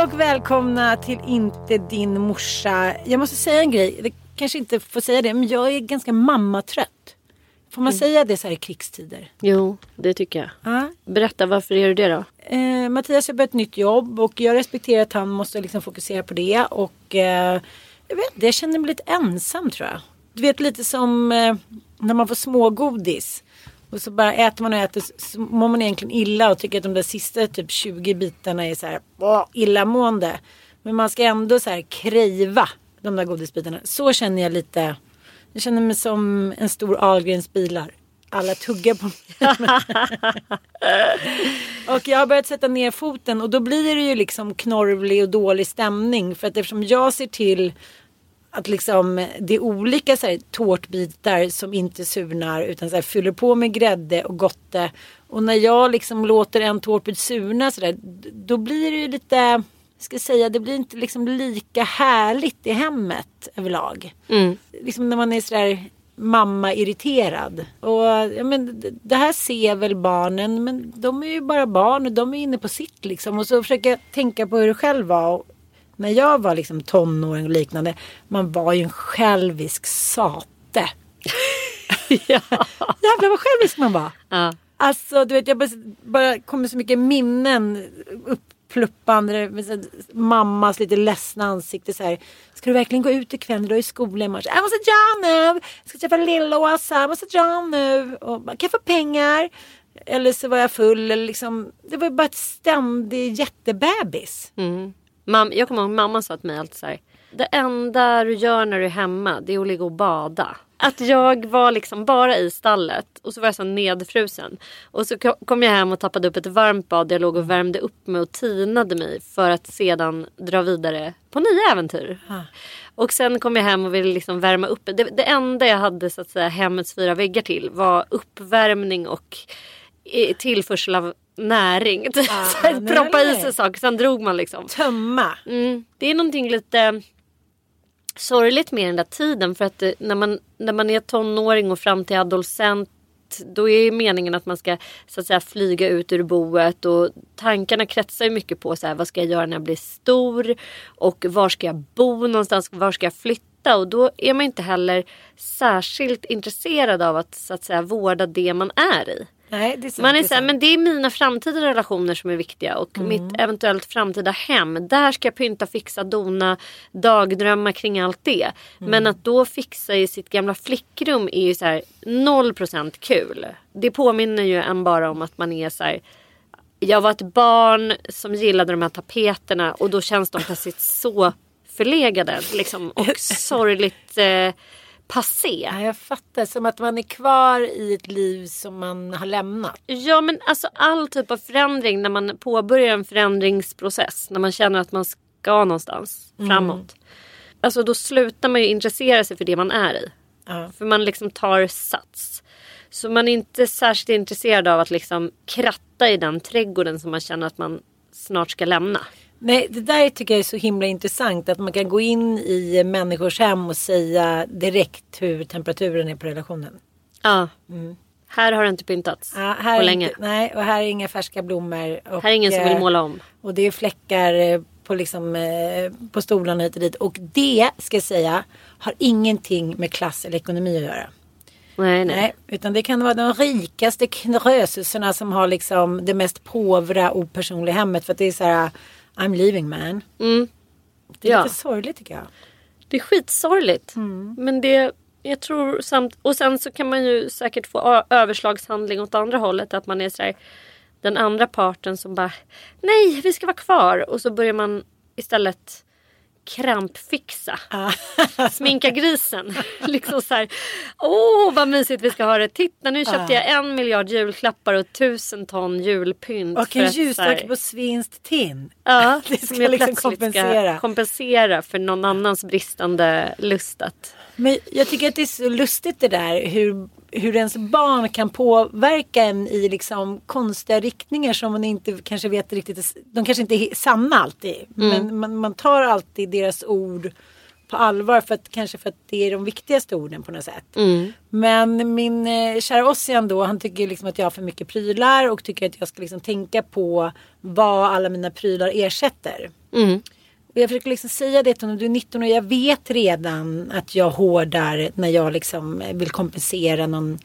Hej och välkomna till Inte din morsa. Jag måste säga en grej. Det kanske inte får säga det, men jag är ganska mammatrött. Får man säga det så här i krigstider? Jo, det tycker jag. Ja. Berätta, varför är du det då? Eh, Mattias har börjat ett nytt jobb och jag respekterar att han måste liksom fokusera på det. Och eh, jag vet inte, jag känner mig lite ensam tror jag. Du vet lite som eh, när man får smågodis. Och så bara äter man och äter så mår man egentligen illa och tycker att de där sista typ 20 bitarna är så här åh, illamående. Men man ska ändå så här kräva de där godisbitarna. Så känner jag lite. Jag känner mig som en stor Ahlgrens bilar. Alla tuggar på mig. och jag har börjat sätta ner foten och då blir det ju liksom knorvlig och dålig stämning. För att eftersom jag ser till att liksom det är olika så här, tårtbitar som inte surnar utan så här, fyller på med grädde och gotte. Och när jag liksom låter en tårtbit surna så där, då blir det ju lite, ska säga, det blir inte liksom lika härligt i hemmet överlag. Liksom när man är sådär mamma irriterad. Och ja, men det- det här ser väl barnen men de är ju bara barn och de är inne på sitt liksom. Och så försöker jag tänka på hur det själv var. När jag var liksom tonåring och liknande. Man var ju en självisk sate. Jävlar vad självisk man var. Ja. Alltså du vet jag bara, bara kommer så mycket minnen så här, mammas lite ledsna ansikte så här. Ska du verkligen gå ut ikväll? Du är i skolan imorgon. Jag måste dra nu. Jag ska träffa Lill-Åsa. Jag måste dra nu. Och bara, kan jag få pengar? Eller så var jag full. Eller liksom, det var bara ett ständig jättebebis. Mam, jag kommer ihåg mamma sa till mig alltid så här. Det enda du gör när du är hemma det är att ligga och bada. Att jag var liksom bara i stallet och så var jag så nedfrusen. Och så ko- kom jag hem och tappade upp ett varmt bad. där Jag låg och värmde upp mig och tinade mig för att sedan dra vidare på nya äventyr. Och sen kom jag hem och ville liksom värma upp. Det, det enda jag hade så att säga hemmets fyra väggar till var uppvärmning och tillförsel av näring. Nej, Proppa i sig saker, sen drog man liksom. Tömma. Mm. Det är någonting lite sorgligt med den där tiden för att eh, när man, när man är tonåring och fram till adolescent då är ju meningen att man ska så att säga flyga ut ur boet och tankarna kretsar ju mycket på så här, vad ska jag göra när jag blir stor och var ska jag bo någonstans, var ska jag flytta och då är man inte heller särskilt intresserad av att så att säga vårda det man är i. Nej, det är sant, Man är det så här, sant. men det är mina framtida relationer som är viktiga och Mm. mitt eventuellt framtida hem. Där ska jag pynta, fixa, dona, dagdrömma kring allt det. Mm. Men att då fixa i sitt gamla flickrum är ju så här 0% kul. Det påminner ju en bara om att man är så här jag var ett barn som gillade de här tapeterna och då känns de plötsligt så förlegade liksom, och sorgligt eh, passé. Ja, jag fattar. Som att man är kvar i ett liv som man har lämnat. Ja men alltså all typ av förändring när man påbörjar en förändringsprocess. När man känner att man ska någonstans framåt. Alltså då slutar man ju intressera sig för det man är i. Ja. För man liksom tar sats. Så man är inte särskilt intresserad av att liksom kratta i den trädgården som man känner att man snart ska lämna. Nej, det där tycker jag är så himla intressant. Att man kan gå in i människors hem och säga direkt hur temperaturen är på relationen. Ja. Här har det inte pyntats Ja, här på länge. Inte, nej, och här är inga färska blommor. Och, Här är ingen som vill eh, måla om. Och det är fläckar eh, på, liksom, eh, på stolarna hit och dit. Och det, ska jag säga, har ingenting med klass eller ekonomi att göra. Nej, nej. Nej, utan det kan vara de rikaste knrösusarna som har liksom det mest påvra opersonliga hemmet. För att det är så här, I'm leaving man. Mm. Det är Ja. lite sorgligt tycker jag. Det är skitsorgligt. Mm. Men det, jag tror samt, och sen så kan man ju säkert få överslagshandling åt andra hållet. Att man är sådär, den andra parten som bara, nej vi ska vara kvar. Och så börjar man istället krampfixa. Sminka grisen. liksom så här, åh vad mysigt vi ska ha det. Titta nu köpte jag en miljard julklappar och tusen ton julpynt. Och en ljusstake på svinst tin. Ja, Det som ska jag liksom plötsligt kompensera. Ska kompensera för någon annans bristande lust att... Men jag tycker att det är så lustigt det där hur, hur ens barn kan påverka en i liksom konstiga riktningar som man inte kanske vet riktigt. De kanske inte är sanna alltid. Men man, man tar alltid deras ord på allvar för att kanske för att det är de viktigaste orden på något sätt. Men min eh, kära Ossian då han tycker liksom att jag har för mycket prylar och tycker att jag ska liksom tänka på vad alla mina prylar ersätter. Och jag försöker liksom säga det till honom, du är 19 och jag vet redan att jag hårdar när jag liksom vill kompensera någon,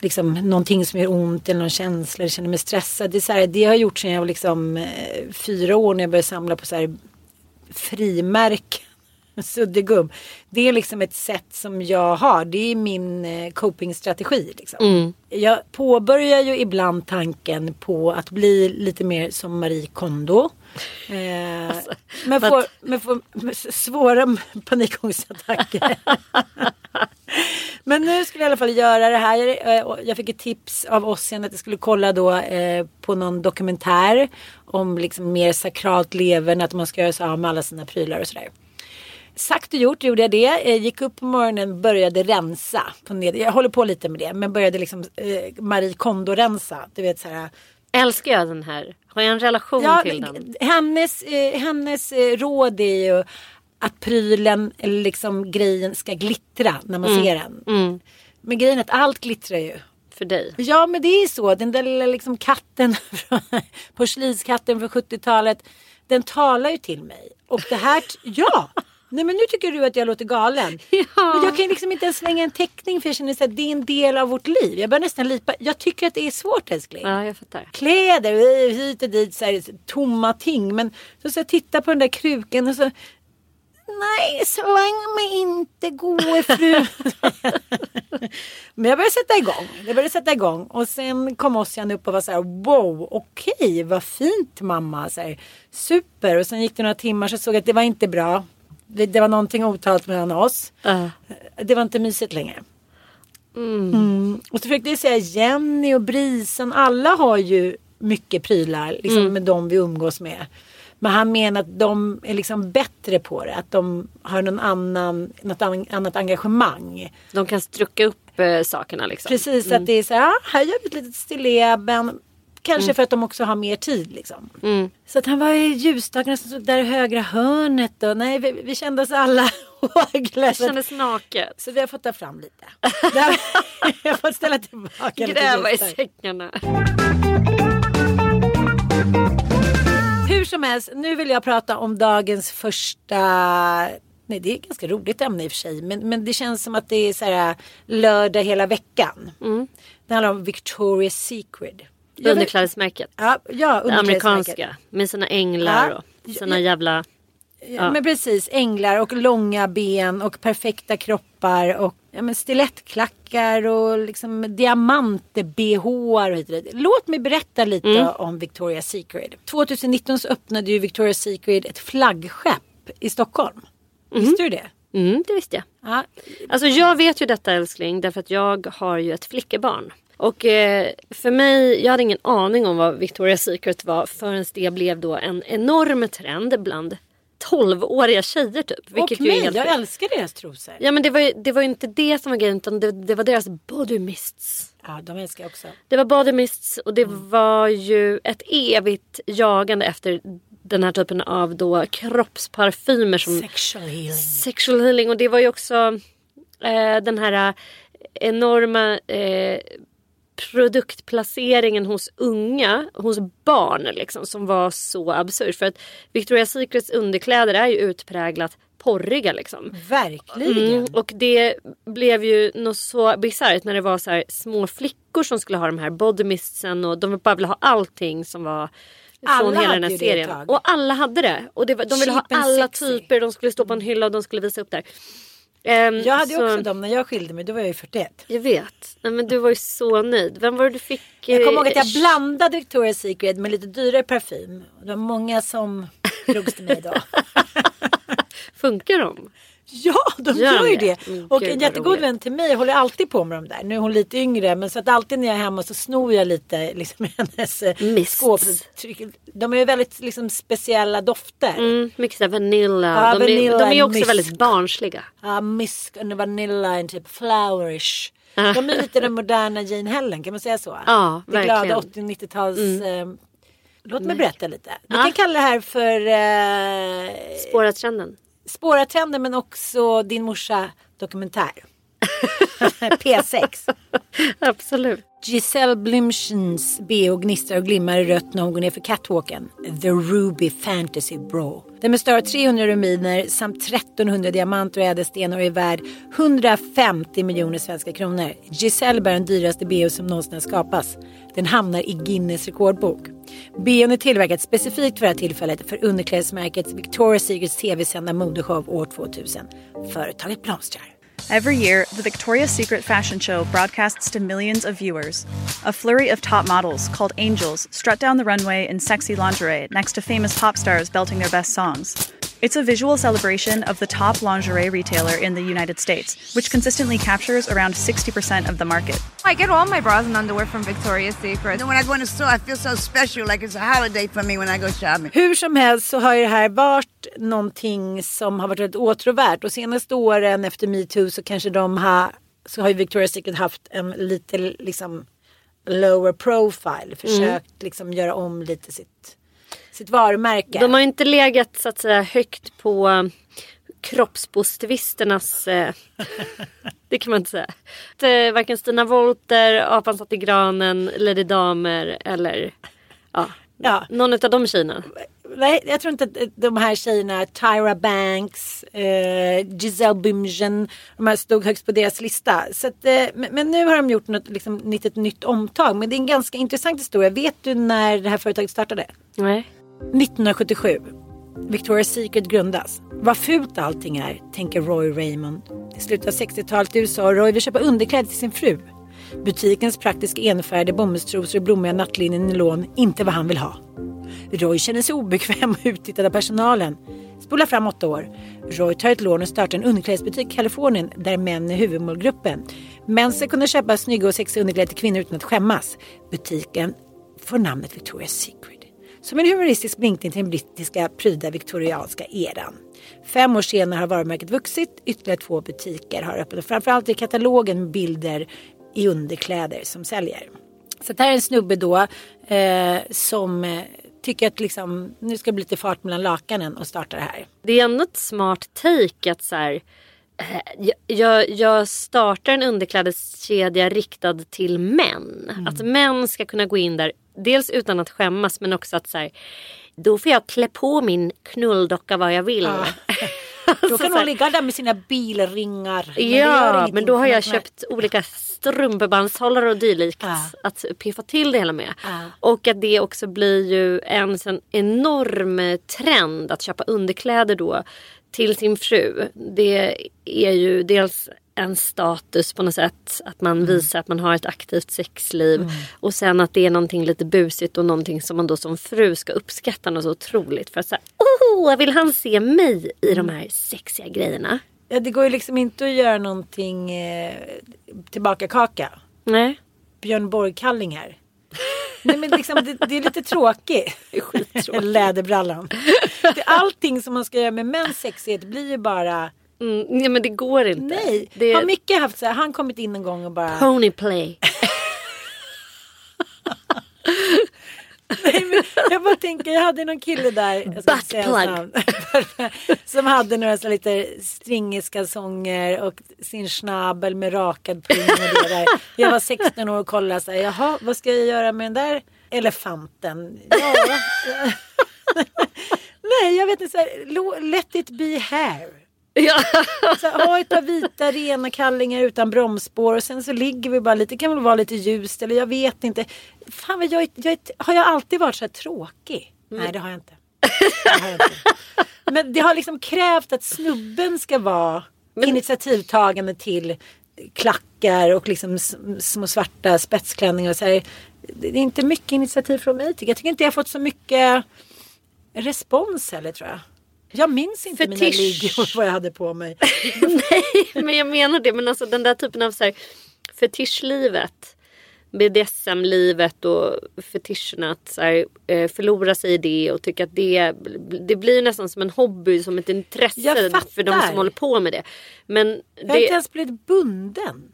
liksom, någonting som gör ont eller någon känsla eller känner mig stressad. Det, är så här, det har jag gjort sedan jag var liksom, eh, fyra år när jag började samla på så här, frimärken. Suddgubb. Det är liksom ett sätt som jag har. Det är min eh, copingstrategi. Liksom. Jag påbörjar ju ibland tanken på att bli lite mer som Marie Kondo. Eh, men, vad- får, men får svåra panikångestattacker. men nu skulle jag i alla fall göra det här. Jag, eh, och jag fick ett tips av Ossian att jag skulle kolla då eh, på någon dokumentär om liksom mer sakralt leverne. Att man ska göra sig av med alla sina prylar och sådär. Sagt och gjort gjorde jag det. Jag gick upp på morgonen började rensa. På ned- jag håller på lite med det. Men började liksom eh, Marie Kondo-rensa. Du vet så här. Älskar jag den här? Har jag en relation Ja, till den? hennes, eh, hennes eh, råd är ju att prylen eller liksom grejen ska glittra när man Mm. ser den. Men grejen är att allt glittrar ju. För dig? Ja men det är så. Den där lilla liksom katten, porslinskatten från 70-talet. Den talar ju till mig. Och det här, ja. Nej men nu tycker du att jag låter galen. Men jag kan liksom inte ens slänga en teckning för jag känner att det är en del av vårt liv. Jag börjar nästan lipa. Jag tycker att det är svårt älskling Ja, jag fattar. kläder hit och dit, så här, tomma ting. Men så ska jag titta på den där krukan och så Nej, släng mig inte gode fru. Men jag började sätta igång. Jag började sätta igång. Och sen kom Ossian upp och var så här, wow, okej, vad fint mamma. Så här, super. Och sen gick det några timmar så såg jag att det var inte bra. Det, det var någonting otalat mellan oss. Ja. Det var inte mysigt längre. Mm. Och så försökte jag säga Jenny och Brisen, alla har ju mycket prylar liksom, med de vi umgås med. Men han menar att de är liksom bättre på det. Att de har någon annan, något an- annat engagemang. De kan strucka upp eh, sakerna liksom. Precis att det är så här, ah, här gör vi ett litet stilleben. Kanske för att de också har mer tid liksom. Så att han var i ljusstakarna som stod där i högra hörnet. Och nej, vi, vi kände oss alla håglösa. Det kändes naket. Så vi har fått ta fram lite. Jag har fått ställa tillbaka lite Gräva i säckarna. Hur som helst, nu vill jag prata om dagens första Nej, det är ett ganska roligt ämne i och för sig. Men, men det känns som att det är så här lördag hela veckan. Det handlar om Victoria's Secret. Jag Underklädesmärket. Ja, ja Det amerikanska. Med sina änglar Ja. och sina jävla... Ja. Men precis, änglar och långa ben och perfekta kroppar och ja, men stilettklackar och liksom diamant-bh. Låt mig berätta lite Mm. om Victoria's Secret. 2019 så öppnade ju Victoria's Secret ett flaggskepp i Stockholm. Visste du det? Mm, det visste jag. Ja. Alltså jag vet ju detta älskling därför att jag har ju ett flickebarn. Och eh, för mig, jag hade ingen aning om vad Victoria's Secret var förrän det blev då en enorm trend bland 12-åriga tjejer typ. Vilket och mig, helt jag älskar deras trosor. Ja men det var, ju, det var inte det som var grejen utan det, det var deras body mists. Ja, de älskar jag också. Det var body mists och det var ju ett evigt jagande efter den här typen av då kroppsparfymer som Sexual healing. sexual healing och det var ju också eh, den här eh, enorma eh, produktplaceringen hos unga, hos barn liksom som var så absurd. För att Victoria's Secrets underkläder är ju utpräglat porriga liksom. Verkligen. Mm, och det blev ju något så bisarrt när det var så här små flickor som skulle ha de här body mistsen och de bara ville ha allting som var från Alla hela den här serien. Och alla hade det. Och det var, de ville ha Cheap alla sexy. typer. De skulle stå på en hylla och de skulle visa upp där. Ehm, Jag hade så- också dem när jag skilde mig. Då var jag ju 41. Jag vet. Nej, men du var ju så nöjd. Vem var det du fick? Jag kommer ihåg att jag eh, blandade Victoria's Secret med lite dyrare parfym. Det var många som drogs till mig då. Funkar de? Ja, de Gör gör ju det? det. Mm, och gud, en jättegod vän till mig håller alltid på med de där. Nu är hon lite yngre men så att alltid när jag är hemma så snor jag lite liksom hennes eh, Mists. skåp. De är ju väldigt liksom speciella dofter. Mm, mycket så här vanilla. Ja, de, vanilla är, de är ju också mysk. väldigt barnsliga. Ja, misk och vanilla and typ flowerish. De är lite den moderna Jane Helen, kan man säga så? Ja, det glada verkligen. 80 90-tals... Eh, låt mig berätta lite. Vi Ja. kan kalla det här för eh, Spåra trenden. Spåra trenden men också din morsa dokumentär. P6. Absolut. Giselle Blümchens bh gnistrar och glimmar i rött när hon går ner för catwalken. The Ruby Fantasy Bra. Den består av 300 rubiner samt 1300 diamanter och ädelstenar och är värd 150 miljoner svenska kronor. Giselle bär den dyraste bh som någonsin har skapats. Den hamnar i Guinness rekordbok. BHn är tillverkat specifikt för det här tillfället för underklädesmärket Victoria's Secrets tv-sända modeshow år 2000. Företaget blomstrar. Every year, the Victoria's Secret fashion show broadcasts to millions of viewers. A flurry of top models, called angels, strut down the runway in sexy lingerie next to famous pop stars belting their best songs. It's a visual celebration of the top lingerie retailer in the United States, which consistently captures around 60% of the market. I get all my bras and underwear from Victoria's Secret. And when I go in the store, I feel so special, like it's a holiday for me when I go shopping. Hur som helst så har ju det här varit någonting som har varit väldigt åtråvärt och senaste åren efter metoo så kanske de har så har ju Victoria's Secret haft en lite liksom lower profile. Försökt liksom göra om lite sitt, sitt varumärke. De har ju inte legat så att säga högt på eh, kroppspositivisternas... Eh, det kan man inte säga. Att, eh, varken Stina Wolter, Apan satt i granen, Lady Damer eller ja, Ja. någon av de tjejerna. Nej, jag tror inte att de här tjejerna, Tyra Banks, eh, Giselle Bündchen, de här stod högst på deras lista. Så att, eh, men, men nu har de gjort något liksom, nytt, ett nytt omtag. Men det är en ganska intressant historia. Vet du när det här företaget startade? Nej. 1977. Victoria's Secret grundas. Vad fult allting är, tänker Roy Raymond. I slutet av 60-talet i USA, Roy vill köpa underkläder till sin fru. Butikens praktiska enfärgade bomullstrosor och blommiga nattlinjen i nylon, inte vad han vill ha. Roy känner sig obekväm och uttittad av personalen. Spola fram åtta år. Roy tar ett lån och startar en underklädesbutik i Kalifornien där män är huvudmålgruppen. Män ska kunna köpa snygga och sexiga underkläder till kvinnor utan att skämmas. Butiken får namnet Victoria's Secret. Som en humoristisk blinkning till den brittiska pryda viktorianska eran. Fem år senare har varumärket vuxit. Ytterligare två butiker har öppnat. Framförallt är katalogen med bilder i underkläder som säljer. Så det här är en snubbe då eh, som eh, tycker att liksom, nu ska det bli lite fart mellan lakanen och starta det här. Det är ändå ett smart take att så här, eh, jag, jag, jag startar en underklädeskedja riktad till män. Mm. Att män ska kunna gå in där, dels utan att skämmas men också att så här, då får jag klä på min knulldocka vad jag vill. Då Så kan hon ligga där med sina bilringar. Men Ja, men då har jag köpt olika strumpebandshållare och dylikt Ja. att piffa till det hela med. Ja. Och att det också blir ju en sån enorm trend att köpa underkläder då till sin fru. Det är ju dels en status på något sätt. Att man Mm. visar att man har ett aktivt sexliv. Och sen att det är någonting lite busigt och någonting som man då som fru ska uppskatta något så otroligt. För att säga, oh, vill han se mig i Mm. de här sexiga grejerna? Ja, det går ju liksom inte att göra någonting eh, tillbaka kaka. Nej. Björn Borg-kallingar. Nej men liksom det, det är lite tråkigt. Läderbrallan. Det, allting som man ska göra med mäns sexighet blir ju bara Mm, nej men det går inte. nej. Det Har Micke haft så här, han kommit in en gång och bara ponyplay. Nej, men jag bara tänker, jag hade någon kille där namn, som hade några så lite stringeskalsonger och sin schnabel med rakad pung och det där. Jag var 16 år och kollade så här, jaha, vad ska jag göra med den där elefanten? Ja. Nej, jag vet inte, så här, let it be hair. Ja. Så ha ett par vita rena kallingar utan bromsspår och sen så ligger vi bara lite, det kan väl vara lite ljust eller jag vet inte. Fan vad jag, jag, har jag alltid varit så här tråkig? Nej det har jag inte. Det har jag inte. Men det har liksom krävt att snubben ska vara initiativtagande till klackar och liksom små svarta spetsklänningar och så här. Det är inte mycket initiativ från mig tycker jag. Jag tycker inte jag har fått så mycket respons heller tror jag. Jag minns inte mina Fetisch. ligor vad jag hade på mig. Nej men jag menar det. Men alltså den där typen av så här, fetischlivet. BDSM-livet och fetischerna att så här, eh, förlora sig i det och tycka att det, det blir nästan som en hobby, som ett intresse för de som håller på med det. Men Jag har inte det, ens blivit bunden.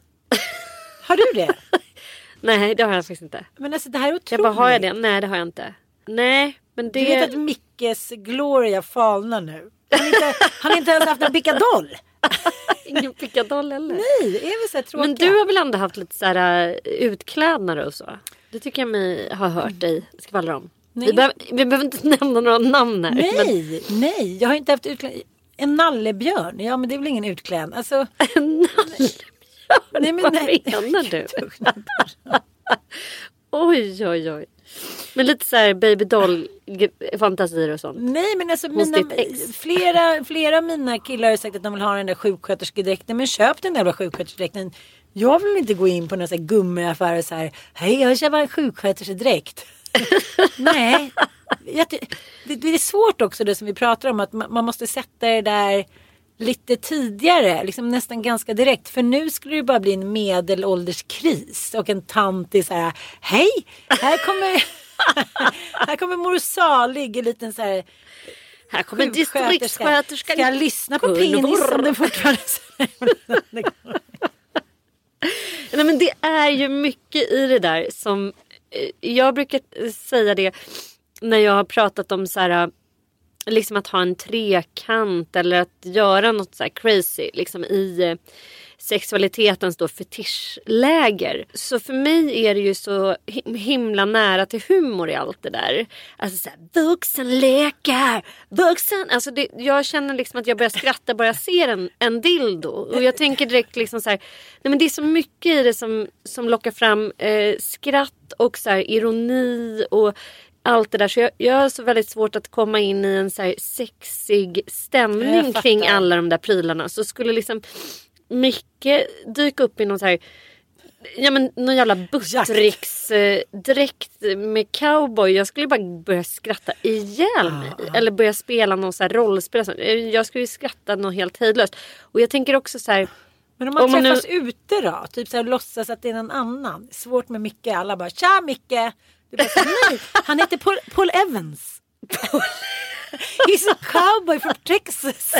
Har du det? nej det har jag faktiskt inte. Men alltså det här är otroligt. Jag bara, har jag det? Nej det har jag inte. Nej men det... Du vet att Mickes Gloria falnar nu. Han har inte, han inte ens haft en pickadoll. Ingen pickadoll heller. Nej, är vi så här tråkiga? Men du har väl ändå haft lite så här uh, utklädnader och så? Det tycker jag mig ha hört dig skvallra om. Nej. Vi, behöver, vi behöver inte nämna några namn här. men- Nej, nej, jag har inte haft utklädnad. En nallebjörn, ja men det är väl ingen utklädnad. Alltså, nej, men Vad nej. menar du? Oj, oj, oj. Men lite så här baby doll fantasier och sånt. Nej men alltså mina, flera, flera av mina killar har sagt att de vill ha den där sjuksköterskedräkten. Men köp den där jävla sjuksköterskedräkten. Jag vill inte gå in på någon sån här gummiaffär och så här. Hej jag köper en sjuksköterskedräkt. Nej. Det, det är svårt också det som vi pratar om. Att man, man måste sätta det där lite tidigare. Liksom nästan ganska direkt. För nu skulle det bara bli en medelålderskris. Och en tant är så här. Hej, här kommer, här kommer mor Salig. En liten så här Här kommer distriktssköterskan. Ska jag lyssna på penis om den fortfarande Nej men det är ju mycket i det där som eh, jag brukar säga det när jag har pratat om så här liksom att ha en trekant eller att göra något så här crazy liksom i eh, sexualitetens då fetischläger. Så för mig är det ju så himla nära till humor i allt det där. Alltså såhär vuxenlekar, vuxen. Alltså det, jag känner liksom att jag börjar skratta bara jag ser en, en dildo. Och jag tänker direkt liksom såhär... nej men det är så mycket i det som, som lockar fram eh, skratt och så ironi och allt det där. Så jag, jag har så väldigt svårt att komma in i en så sexig stämning kring alla de där prylarna. Så skulle liksom mycket dyka upp i någon så här Ja men någon jävla Buttricks eh, med cowboy. Jag skulle bara börja skratta ihjäl mig. Eller börja spela någon så här rollspel. sånt. Eh, Jag skulle ju skratta något helt hejdlöst. Och jag tänker också så här. Men om man Om man träffas nu- ute då? Typ så här låtsas att det är någon annan. Svårt med Micke. Alla bara tja Micke. Bara, nej, han heter Paul, Paul Evans. He's a cowboy from Texas.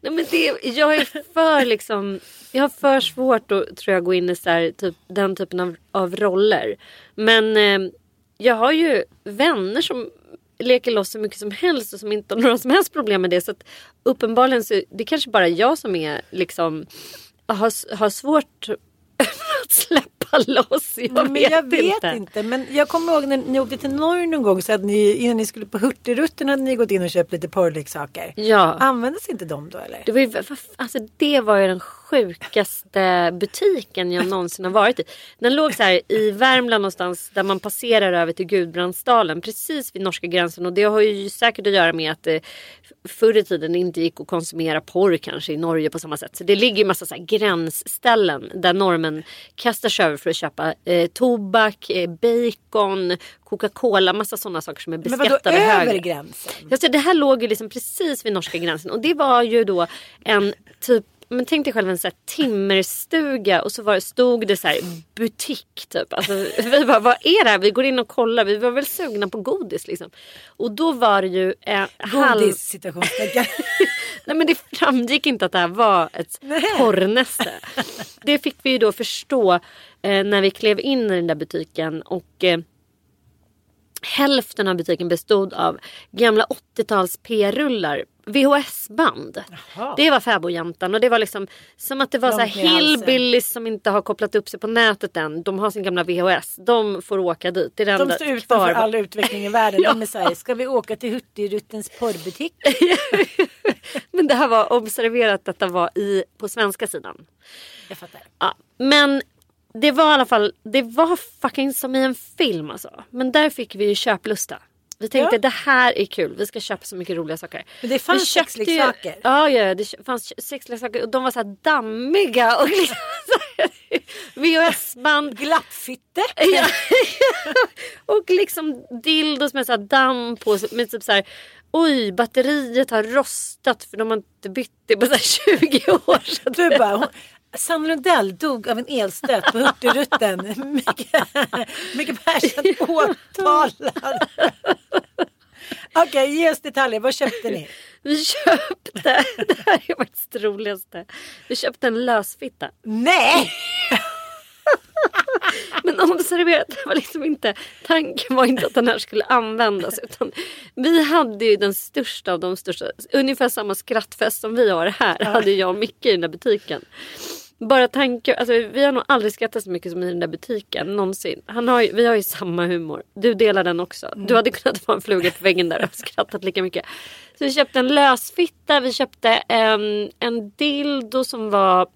Nej, men det, jag är för liksom. Jag har för svårt att tror jag gå in i så här, typ, den typen av, av roller. Men eh, jag har ju vänner som leker loss så mycket som helst och som inte har några som helst problem med det. Så att uppenbarligen så det är kanske bara jag som är liksom har, har svårt att släppa loss. Jag men vet, jag vet inte. inte. Men jag kommer ihåg när ni åkte till Norge någon gång så att ni innan ni skulle på Hurtigruten hade ni gått in och köpt lite porrleksaker. Ja. Användes inte de då eller? Det var ju, alltså, det var ju den sjukaste butiken jag någonsin har varit i. Den låg så här i Värmland någonstans där man passerar över till Gudbrandsdalen precis vid norska gränsen och det har ju säkert att göra med att det förr i tiden inte gick att konsumera porr kanske i Norge på samma sätt. Så det ligger ju massa så här gränsställen där normen kastar sig över för att köpa eh, tobak, eh, bacon, Coca-Cola, massa sådana saker som är Men vadå beskattade över högre. gränsen? Säger, det här låg ju liksom precis vid norska gränsen och det var ju då en typ men tänk dig själv en så här timmerstuga och så var, stod det så här butik typ. Alltså, vi bara, vad är det här? Vi går in och kollar. Vi var väl sugna på godis liksom. Och då var det ju eh, halv... Godis citationstecken. Nej men det framgick inte att det här var ett porrnäste. Det fick vi ju då förstå eh, när vi klev in i den där butiken och eh, hälften av butiken bestod av gamla 80-tals p-rullar. VHS-band. Det var fäbodjäntan och det var liksom som att det var så här halsen. hillbillies som inte har kopplat upp sig på nätet än. De har sin gamla VHS. De får åka dit. Det är det De står utanför all utveckling i världen. De är såhär, ska vi åka till Hurtigruttens porrbutik? Men det här var observerat detta var i, på svenska sidan. Jag fattar. Ja, men det var i alla fall, det var fucking som i en film alltså. Men där fick vi ju köplusta. Vi tänkte Ja. det här är kul, vi ska köpa så mycket roliga saker. Men det fanns köpte ju- sexleksaker. Ja, ja, det fanns sexleksaker och de var så här dammiga och liksom VHS-band. Glappfitte. Ja. och liksom dildos med så här damm på. Med typ så här, oj batteriet har rostat för de har inte bytt det på så här 20 år. Så Du bara, hon, Sanne Lundell dog av en elstöt på Hurtigrutten. Micke, Persson åtalad. Okej, ge oss detaljer. Vad köpte ni? Vi köpte, det här är faktiskt det roligaste. Vi köpte en lösfitta. Nej! Men observera att det var liksom inte, tanken var inte att den här skulle användas. Utan vi hade ju den största av de största, ungefär samma skrattfest som vi har här. Hade jag och Micke i den där butiken. Bara tanke, alltså vi har nog aldrig skrattat så mycket som i den där butiken någonsin. Han har ju, vi har ju samma humor. Du delar den också. Du hade kunnat vara en fluga på väggen där och skrattat lika mycket. Så vi köpte en lösfitta, vi köpte en, en dildo som var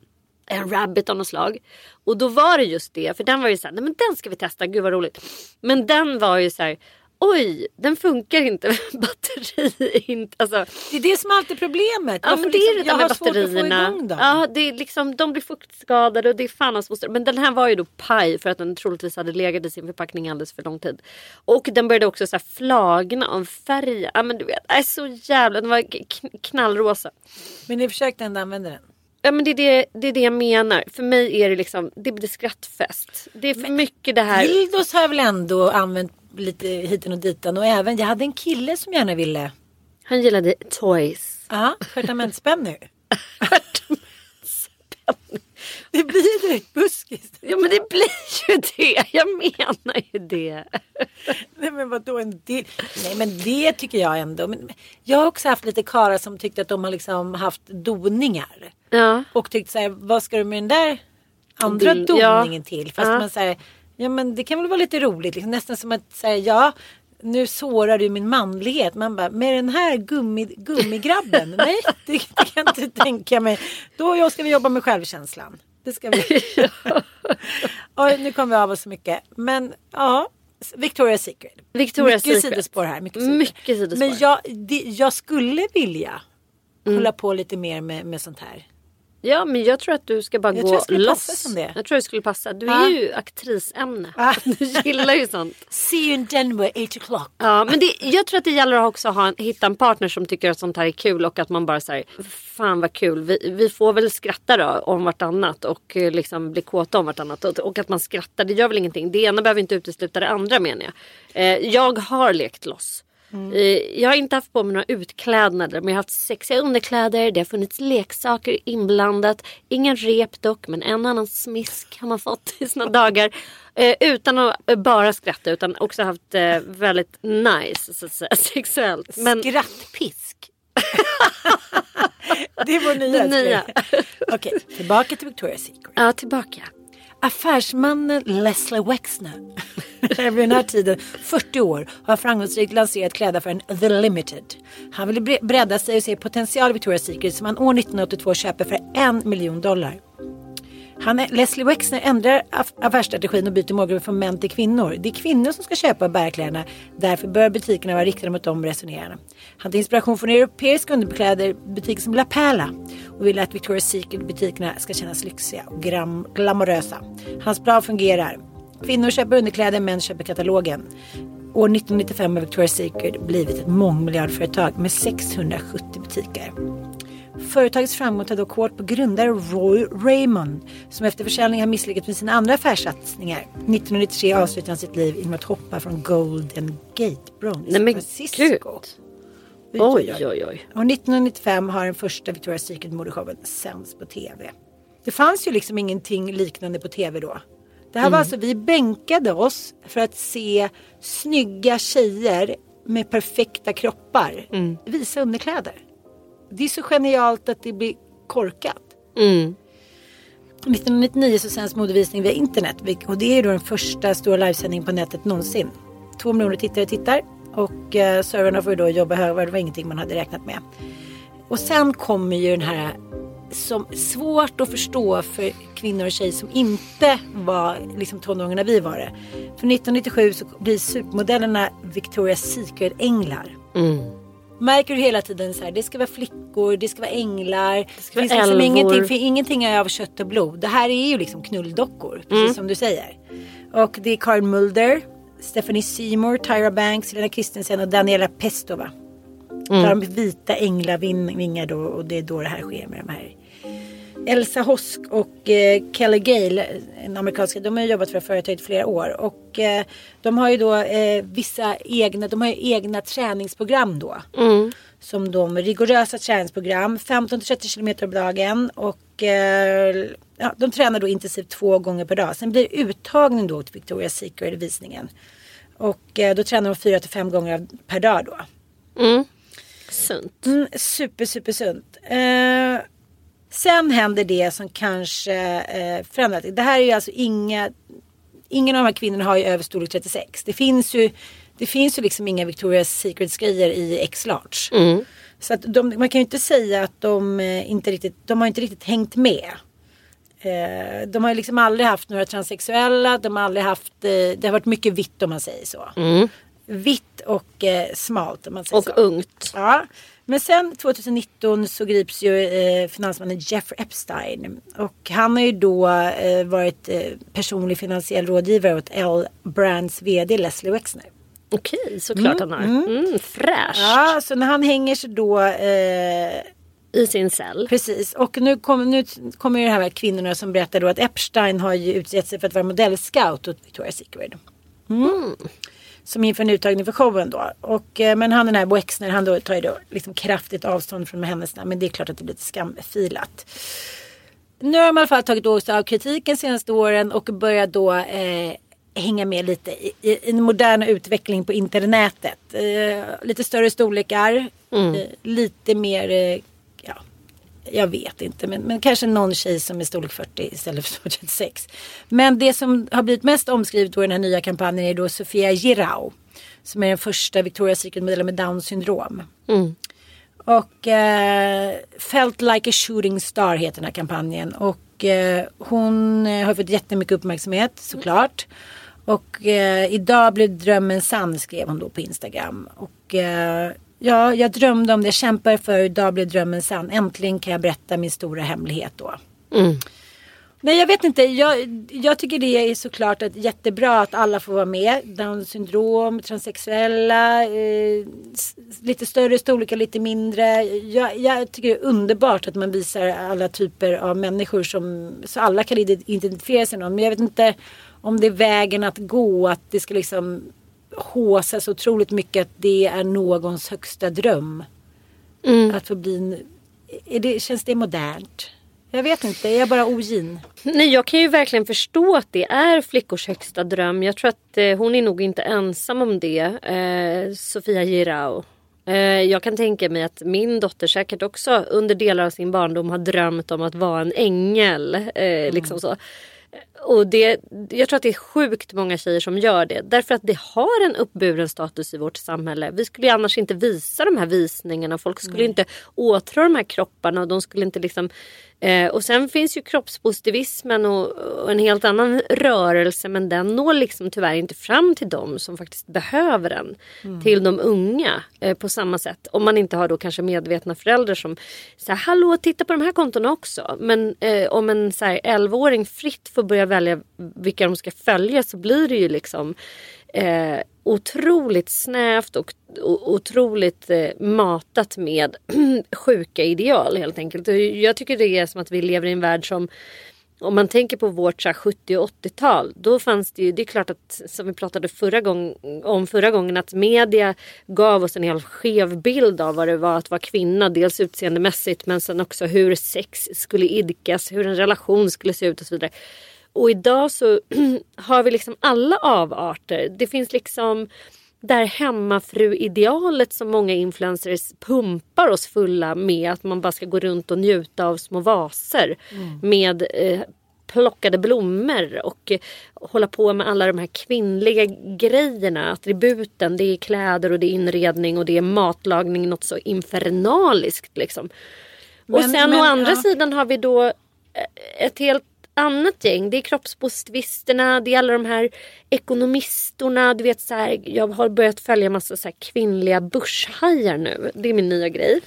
en rabbit av något slag. Och då var det just det, för den var ju såhär, nej men den ska vi testa, gud vad roligt. Men den var ju så här. oj den funkar inte, batteri inte, alltså. Det är det som alltid är problemet. Ja men det är liksom- det jag där med har svårt att få batterierna. igång dem. Ja det är liksom, de blir fuktskadade och det är fan hans. Men den här var ju då paj för att den troligtvis hade legat i sin förpackning alldeles för lång tid. Och den började också så här flagna av färg. Ja men du vet, är så jävla, den var kn- knallrosa. Men ni försökte ändå använda den. Ja men det är det, det är det jag menar. För mig är det liksom, det blir skrattfest. Det är för mycket det här. Dildos har jag väl ändå använt lite hiten och ditan. Och även, jag hade en kille som gärna ville. Han gillade toys. Ja, stjärtamentsspänn nu. Det blir direkt buskis. Ja men det blir ju det. Jag menar ju det. Nej men vadå en del? Nej men det tycker jag ändå. Men jag har också haft lite karlar som tyckte att de har liksom haft doningar. Ja. Och tyckt så här, vad ska du med den där andra ja. doningen till? Fast Ja. man säger, ja men det kan väl vara lite roligt. Liksom, nästan som att säga, ja nu sårar du min manlighet. Man bara, med den här gummi, gummigrabben? Nej, det, det kan jag inte tänka mig. Då jag ska vi jobba med självkänslan. Det ska vi. Oj, nu kommer vi av oss så mycket. Men ja, Victoria's Secret. Victoria's mycket Secret. sidospår här. Mycket, sidospår. Mycket sidospår. Men jag, det, jag skulle vilja hålla på lite mer med, med sånt här. Ja men jag tror att du ska bara Jag gå jag loss. Jag tror det skulle passa. Du Ja. är ju aktrisämne. Ja. Du gillar ju sånt. See you in Denver, 8 o'clock. Ja men det, jag tror att det gäller att också ha en, hitta en partner som tycker att sånt här är kul och att man bara säger Fan vad kul. Vi, vi får väl skratta då om vartannat och eh, liksom bli kåta om vartannat. Och, och att man skrattar det gör väl ingenting. Det ena behöver inte utesluta det andra menar jag. Eh, jag har lekt loss. Eh, Jag har inte haft på mig några utklädnader men jag har haft sexiga underkläder. Det har funnits leksaker inblandat. Ingen rep dock men en annan smisk har man fått i sina dagar. Eh, utan att eh, bara skratta utan också haft eh, väldigt nice så att säga, sexuellt. Men Skrattpisk. det är vår nya. Det nya. Okej, tillbaka till Victoria's Secret. ja, tillbaka. Affärsmannen Leslie Wexner. vid den här tiden, 40 år, har framgångsrikt lanserat klädaffären The Limited. Han ville bredda sig och se potential i Victoria's Secret som han år 1982 köper för en miljon dollar. Han är, Leslie Wexner ändrar affärsstrategin och byter målgrupp från män till kvinnor. Det är kvinnor som ska köpa och bära kläderna. Därför bör butikerna vara riktade mot dem resonerarna. han. Tar inspiration från europeiska underkläder, butiker som La Perla och vill att Victoria's Secret butikerna ska kännas lyxiga och gram- glamorösa. Hans plan fungerar. Kvinnor köper underkläder, män köper katalogen. År 1995 har Victoria's Secret blivit ett mångmiljardföretag med 670 butiker. Företagets framgång tar dock hårt på grundare Roy Raymond som efter försäljning har misslyckats med sina andra affärssatsningar. 1993 avslutade han sitt liv genom att hoppa från Golden Gate Bron i Nej men San Francisco. gud. Oj, Oj oj. Och 1995 har den första Victoria's Secret modeshowen sänds på tv. Det fanns ju liksom ingenting liknande på tv då. Det här var alltså, vi bänkade oss för att se snygga tjejer med perfekta kroppar visa underkläder. Det är så genialt att det blir korkat. Mm. 1999 så sänds modevisning via internet och det är då den första stora livesändningen på nätet någonsin. Två miljoner tittare tittar och eh, servrarna får ju då jobba högvarv. Det var ingenting man hade räknat med. Och sen kommer ju den här som svårt att förstå för kvinnor och tjejer som inte var liksom tonåringar när vi var det. För 1997 så blir supermodellerna Victoria's Secret änglar. Märker du hela tiden så här, det ska vara flickor, det ska vara änglar. Det ska vara finns liksom ingenting, för ingenting är av kött och blod. Det här är ju liksom knulldockor, precis som du säger. Och det är Karin Mulder, Stephanie Seymour, Tyra Banks, Helena Christensen och Daniela Pestova. Mm. Där de vita änglavingar då och det är då det här sker med de här. Elsa Hosk och eh, Kelly Gale, en amerikanska, de har jobbat för företaget i flera år. Och eh, de har ju då eh, vissa egna, de har ju egna träningsprogram då. Som de, rigorösa träningsprogram, 15-30 kilometer om dagen. Och eh, ja, de tränar då intensivt två gånger per dag. Sen blir det uttagning då till Victoria's Secret visningen. Och eh, då tränar de fyra till fem gånger per dag då. Sunt. Mm, super, super sunt. Sen händer det som kanske eh, förändrat. Det här är ju alltså inga, ingen av de här kvinnorna har ju över storlek 36. Det finns ju, det finns ju liksom inga Victoria's Secrets grejer i X-large. Så att de, man kan ju inte säga att de eh, inte riktigt, de har inte riktigt hängt med. Eh, de har ju liksom aldrig haft några transsexuella, de har aldrig haft, eh, det har varit mycket vitt om man säger så. Vitt och eh, smalt om man säger Och så. ungt. Ja, men sen 2019 så grips ju eh, finansmannen Jeffrey Epstein. Och han har ju då eh, varit eh, personlig finansiell rådgivare åt L Brands VD Leslie Wexner. Okej, såklart han har. Mm, fräscht. Ja, så när han hänger sig då eh, I sin cell. Precis, och nu kommer nu kommer det här med kvinnorna som berättar då att Epstein har ju utsett sig för att vara modellscout åt Victoria's Secret. Mm. Som inför en uttagning för showen då. Och, eh, men han den här Wexner han då tar ju då liksom kraftigt avstånd från händelserna. Men det är klart att det blir lite skamfilat. Nu har de i alla fall tagit åt sig av kritiken senaste åren och börjat då eh, hänga med lite i, i, den moderna utvecklingen på internetet. Eh, lite större storlekar, eh, lite mer, eh, jag vet inte, men, men kanske någon tjej som är storlek 40 istället för 36. Men det som har blivit mest omskrivet då i den här nya kampanjen är då Sofia Girau. Som är den första Victoria's Secret-modellen med Downs syndrom. Och eh, Felt like a shooting star heter den här kampanjen. Och eh, hon eh, har fått jättemycket uppmärksamhet såklart. Och eh, idag blev drömmen sann skrev hon då på Instagram. Och eh, ja, jag drömde om det, jag kämpar för idag blev drömmen sann. Äntligen kan jag berätta min stora hemlighet då. Nej jag vet inte. Jag, jag tycker det är såklart att jättebra att alla får vara med. Down syndrom, transsexuella, eh, lite större storlekar, lite mindre. Jag, jag tycker det är underbart att man visar alla typer av människor som så alla kan ide- identifiera sig med någon. Men jag vet inte om det är vägen att gå. Att det ska liksom håsas otroligt mycket att det är någons högsta dröm. Att få bli en, är det, känns det modernt? Jag vet inte, är jag bara ogin? Nej, jag kan ju verkligen förstå att det är flickors högsta dröm. Jag tror att eh, hon är nog inte ensam om det. Eh, Sofia Girau. Eh, jag kan tänka mig att min dotter säkert också under delar av sin barndom har drömt om att vara en ängel. Eh, liksom så. Och det, jag tror att det är sjukt många tjejer som gör det. Därför att det har en uppburen status i vårt samhälle. Vi skulle ju annars inte visa de här visningarna. Folk skulle inte åtrå de här kropparna. Och de skulle inte liksom Eh, och sen finns ju kroppspositivismen och, och, en helt annan rörelse men den når liksom tyvärr inte fram till dem som faktiskt behöver den. Mm. Till de unga eh, på samma sätt. Om man inte har då kanske medvetna föräldrar som säger hallå titta på de här kontona också. Men eh, om en så här 11-åring fritt får börja välja vilka de ska följa så blir det ju liksom eh, otroligt snävt och otroligt eh, matat med sjuka ideal helt enkelt. Jag tycker det är som att vi lever i en värld som om man tänker på vårt 70 och 80-tal då fanns det ju, det är klart att som vi pratade förra gång, om förra gången att media gav oss en helt skev bild av vad det var att vara kvinna. Dels utseendemässigt men sen också hur sex skulle idkas, hur en relation skulle se ut och så vidare. Och idag så har vi liksom alla avarter. Det finns liksom där hemmafru-idealet som många influencers pumpar oss fulla med. Att man bara ska gå runt och njuta av små vaser mm. med eh, plockade blommor och eh, hålla på med alla de här kvinnliga grejerna. Attributen, det är kläder och det är inredning och det är matlagning. Något så infernaliskt liksom. Men, och sen men, å andra ja. sidan har vi då eh, ett helt annat gäng. Det är kroppspositivisterna, det är alla de här ekonomisterna. Du vet så här, jag har börjat följa massa så här kvinnliga börshajar nu. Det är min nya grej.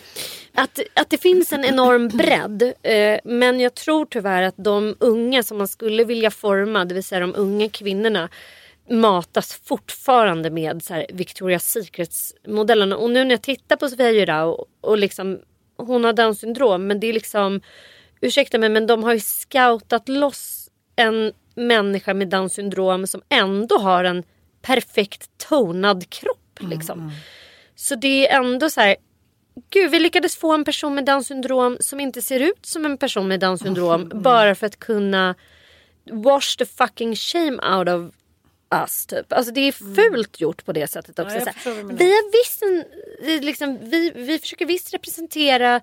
Att, att det finns en enorm bredd. Eh, men jag tror tyvärr att de unga som man skulle vilja forma, det vill säga de unga kvinnorna matas fortfarande med så här Victoria's Secrets modellerna. Och nu när jag tittar på Sofia Jurau och, och liksom hon har Downs syndrom men det är liksom ursäkta mig men de har ju scoutat loss en människa med down syndrom som ändå har en perfekt tonad kropp. Mm, liksom. Mm. Så det är ändå så här. Gud, vi lyckades få en person med down syndrom som inte ser ut som en person med down syndrom mm. bara för att kunna wash the fucking shame out of us. Typ. Alltså det är mm. fult gjort på det sättet också. Ja, vi har visst en, liksom, vi, vi försöker visst representera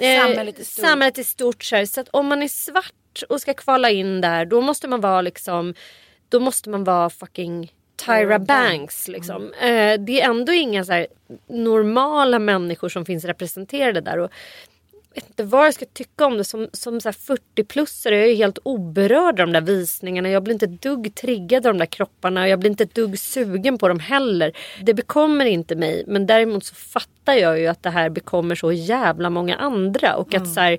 samhället i stort. Samhället i stort så, så att om man är svart och ska kvala in där då måste man vara liksom då måste man vara fucking Tyra Banks. Liksom. Mm. Eh, det är ändå inga så här, normala människor som finns representerade där. Och vet inte vad jag ska tycka om det. Som, som 40-plussare jag är helt oberörd av de där visningarna. Jag blir inte ett dugg triggad av de där kropparna. Jag blir inte ett dugg sugen på dem heller. Det bekommer inte mig. Men däremot så fattar jag ju att det här bekommer så jävla många andra. Och att mm. så här,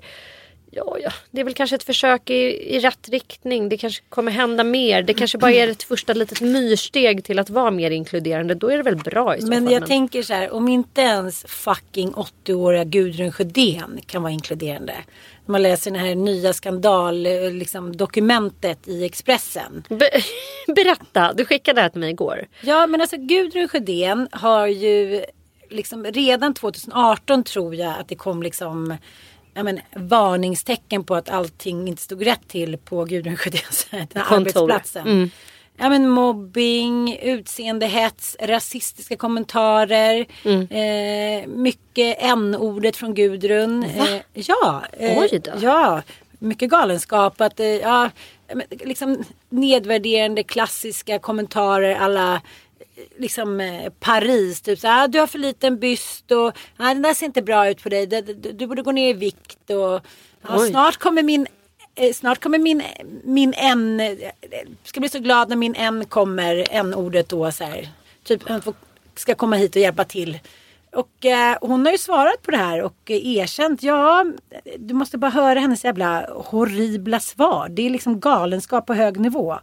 Ja, ja, det är väl kanske ett försök i, i rätt riktning. Det kanske kommer hända mer. Det kanske bara är ett första litet myrsteg till att vara mer inkluderande. Då är det väl bra i så Men fall. jag tänker så här, om inte ens fucking 80-åriga Gudrun Sjödén kan vara inkluderande. När man läser det här nya skandaldokumentet liksom, i Expressen. Be berätta, du skickade det här till mig igår. Ja, men alltså Gudrun Sjödén har ju liksom redan 2018 tror jag att det kom liksom ja, men, varningstecken på att allting inte stod rätt till på Gudrun Sjödéns arbetsplatsen. Mm. Ja, men mobbing, utseendehets, rasistiska kommentarer. Mm. Eh, mycket n-ordet från Gudrun. Eh, ja, eh, ja, mycket galenskap. Att, eh, ja, liksom nedvärderande klassiska kommentarer alla liksom eh, Paris. Typ så ah, du har för liten byst och ah, den där ser inte bra ut på dig. Du, du, du borde gå ner i vikt och ah, snart kommer min eh, Snart kommer min, min N, ska bli så glad när min N kommer, N-ordet då så här. Typ ska komma hit och hjälpa till. Och eh, hon har ju svarat på det här och erkänt. Ja, du måste bara höra hennes jävla horribla svar. Det är liksom galenskap på hög nivå.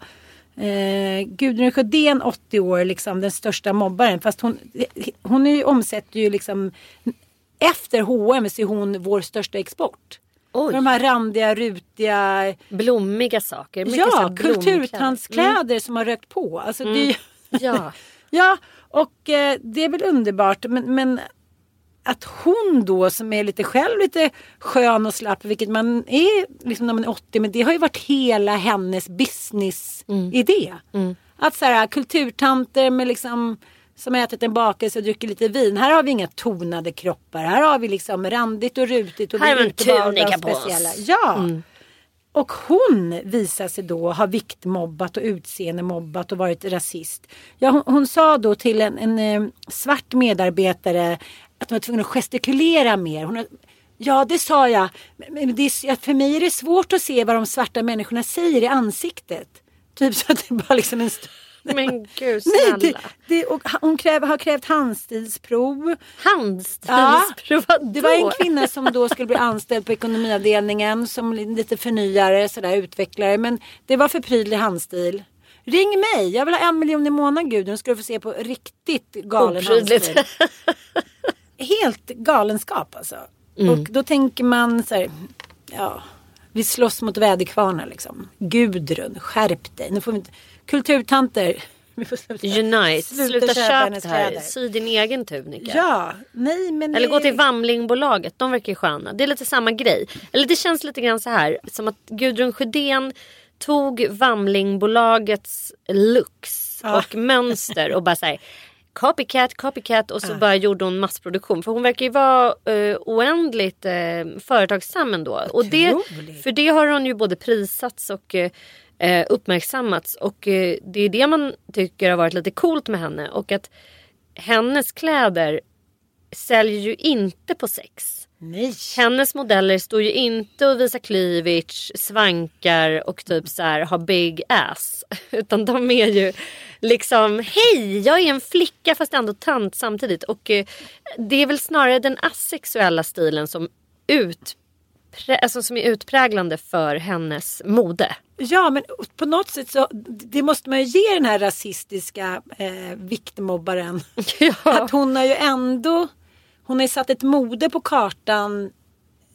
Eh, Gudrun Sjödén 80 år, liksom den största mobbaren. Fast hon, hon är ju, omsätter ju liksom efter H&M så är hon vår största export. Oj. De här randiga, rutiga... Blommiga saker. ja, kulturtandskläder mm. som har rökt på. Alltså, mm. det, ja. ja, och eh, det är väl underbart. Men, men att hon då som är lite själv lite skön och slapp, vilket man är liksom när man är 80, men det har ju varit hela hennes business-idé. Mm. Mm. Att så här, kulturtanter med liksom som ätit en bakelse och druckit lite vin. Här har vi inga tonade kroppar. Här har vi liksom randigt och rutigt och här vi är tunika på oss. Ja. Mm. Och hon visar sig då ha viktmobbat och utseenemobbat och varit rasist. Ja, hon, hon sa då till en, en eh, svart medarbetare att hon var tvungen att gestikulera mer. Hon har, ja, det sa jag. Men det är, för mig är det svårt att se vad de svarta människorna säger i ansiktet. Typ så att det bara liksom en Men gud Nej, snälla. det, det, och hon kräver, har krävt handstilsprov. Handstilsprov, Ja, det var en kvinna som då skulle bli anställd på ekonomiavdelningen som lite förnyare, sådär utvecklare. Men det var för prydlig handstil. Ring mig, jag vill ha en miljon i månaden Gudrun. Ska du få se på riktigt galen Oprydligt. handstil. Helt galenskap alltså. Mm. Och då tänker man så här, ja, vi slåss mot väderkvarnar liksom. Gudrun, skärp dig. Nu får vi inte, kulturtanter. Vi får sluta, Unite, sluta, köpa köp hennes det här. kläder. Sy din egen tunika. Ja, nej men Eller det- gå till Vamlingbolaget, de verkar ju sköna. Det är lite samma grej. Eller det känns lite grann så här som att Gudrun Sjödén tog Vamlingbolagets looks Ja. och mönster och bara såhär copycat, copycat och så bara gjorde hon massproduktion. För hon verkar ju vara eh, oändligt uh, företagsam ändå. Och det, för det har hon ju både prisats och eh, eh, uppmärksammats. Och eh, det är det man tycker har varit lite coolt med henne. Och att hennes kläder säljer ju inte på sex. Nej. Hennes modeller står ju inte och visar cleavage, svankar och typ så här har big ass. Utan de är ju liksom hej jag är en flicka fast ändå tant samtidigt. Och eh, det är väl snarare den asexuella stilen som, utprä- alltså, som är utpräglande för hennes mode. Ja men på något sätt så det måste man ju ge den här rasistiska eh, viktmobbaren. Att hon har ju ändå hon har satt ett mode på kartan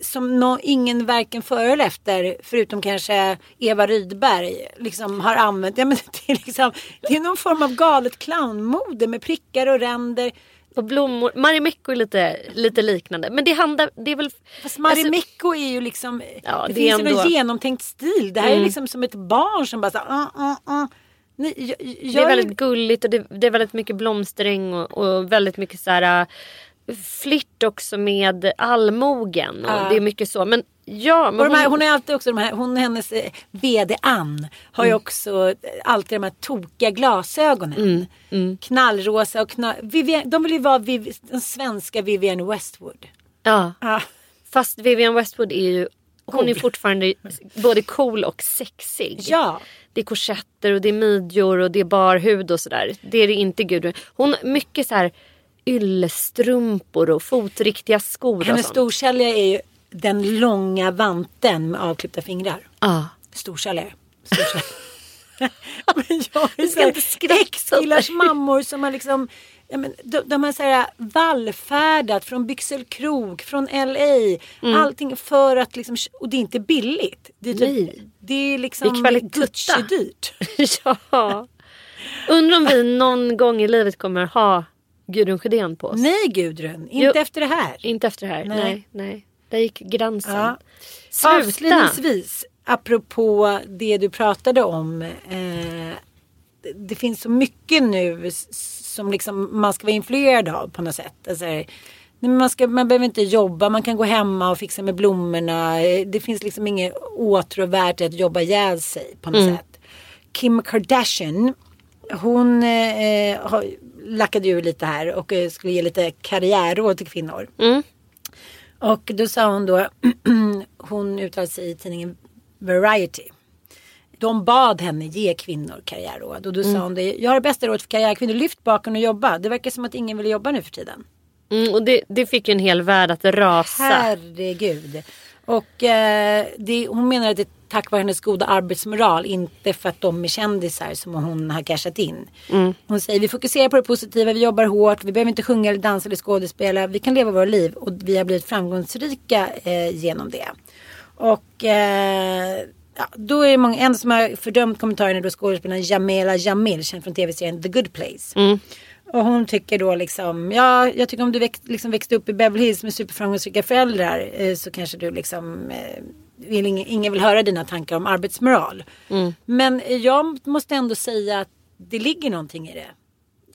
som nå ingen varken före eller efter förutom kanske Eva Rydberg liksom har använt. Ja, men det, är liksom, det är någon form av galet clownmode med prickar och ränder. Och blommor. Marimekko är lite, lite liknande. Men det handlar, det är väl... Fast Marimekko är ju liksom, Ja, det, det är finns ändå- någon genomtänkt stil. Det här är Mm. liksom som ett barn som bara så, uh, uh, uh. Nej, jag, jag, Det är väldigt gulligt och det, det är väldigt mycket blomsträng och, och väldigt mycket så här flirt också med allmogen och Ja. det är mycket så. Men ja, men de här, hon är alltid också de här, hon hennes eh, VD Ann har ju Mm. också eh, alltid de här tokiga glasögonen. Mm, Knallrosa och knall, Vivian, de vill ju vara Viv, den svenska Vivienne Westwood. ja. Ja. Fast Vivienne Westwood är ju hon är Cool. fortfarande både cool och sexig. Ja. Det är korsetter och det är midjor och det är bar hud och sådär. Det är det inte Gudrun. Hon mycket så här yllestrumpor och fotriktiga skor och Hennes sånt. storsäljare är ju den långa vanten med avklippta fingrar. Ja. Storsäljare. Storsäljare. men jag är så här, ex-killars mammor som har liksom Ja, men de, de har så här vallfärdat från Byxelkrog, från LA. Mm. Allting för att liksom, och det är inte billigt. Det är, typ, det är liksom. Gucci-dyrt. ja. Undrar om vi någon gång i livet kommer ha Gudrun Sjödén på oss. Nej Gudrun, inte Jo. efter det här. Inte efter det här. Nej. Nej. nej, Där gick gränsen. Ja. Sluta. Avslutningsvis, apropå det du pratade om. Eh, det- finns så mycket nu som liksom man ska vara influerad av på något sätt. Alltså, man, ska, man behöver inte jobba, man kan gå hemma och fixa med blommorna. Eh, Det finns liksom inget åtråvärt att jobba ihjäl sig på något Mm. sätt. Kim Kardashian, hon eh, har, lackade ju lite här och eh, skulle ge lite karriärråd till kvinnor. Mm. Och då sa hon då, hon uttalade sig i tidningen Variety. De bad henne ge kvinnor karriärråd och då Mm. sa hon det, jag har det bästa rådet för karriärkvinnor, lyft baken och jobba. Det verkar som att ingen vill jobba nu för tiden. Mm, och det, det fick ju en hel värld att rasa. Herregud. Och eh, det, hon menar att det tack vare hennes goda arbetsmoral, inte för att de är kändisar som hon har cashat in. Mm. Hon säger vi fokuserar på det positiva, vi jobbar hårt, vi behöver inte sjunga eller dansa eller skådespela, vi kan leva våra liv och vi har blivit framgångsrika eh, genom det. Och eh, ja, då är det många, en som har fördömt kommentaren är då skådespelaren Jamela Jamil, känd från tv-serien The Good Place. Mm. Och hon tycker då liksom, ja jag tycker om du växt, liksom växte upp i Beverly Hills med superframgångsrika föräldrar eh, så kanske du liksom eh, vill ingen, vill höra dina tankar om arbetsmoral. Mm. Men jag måste ändå säga att det ligger någonting i det.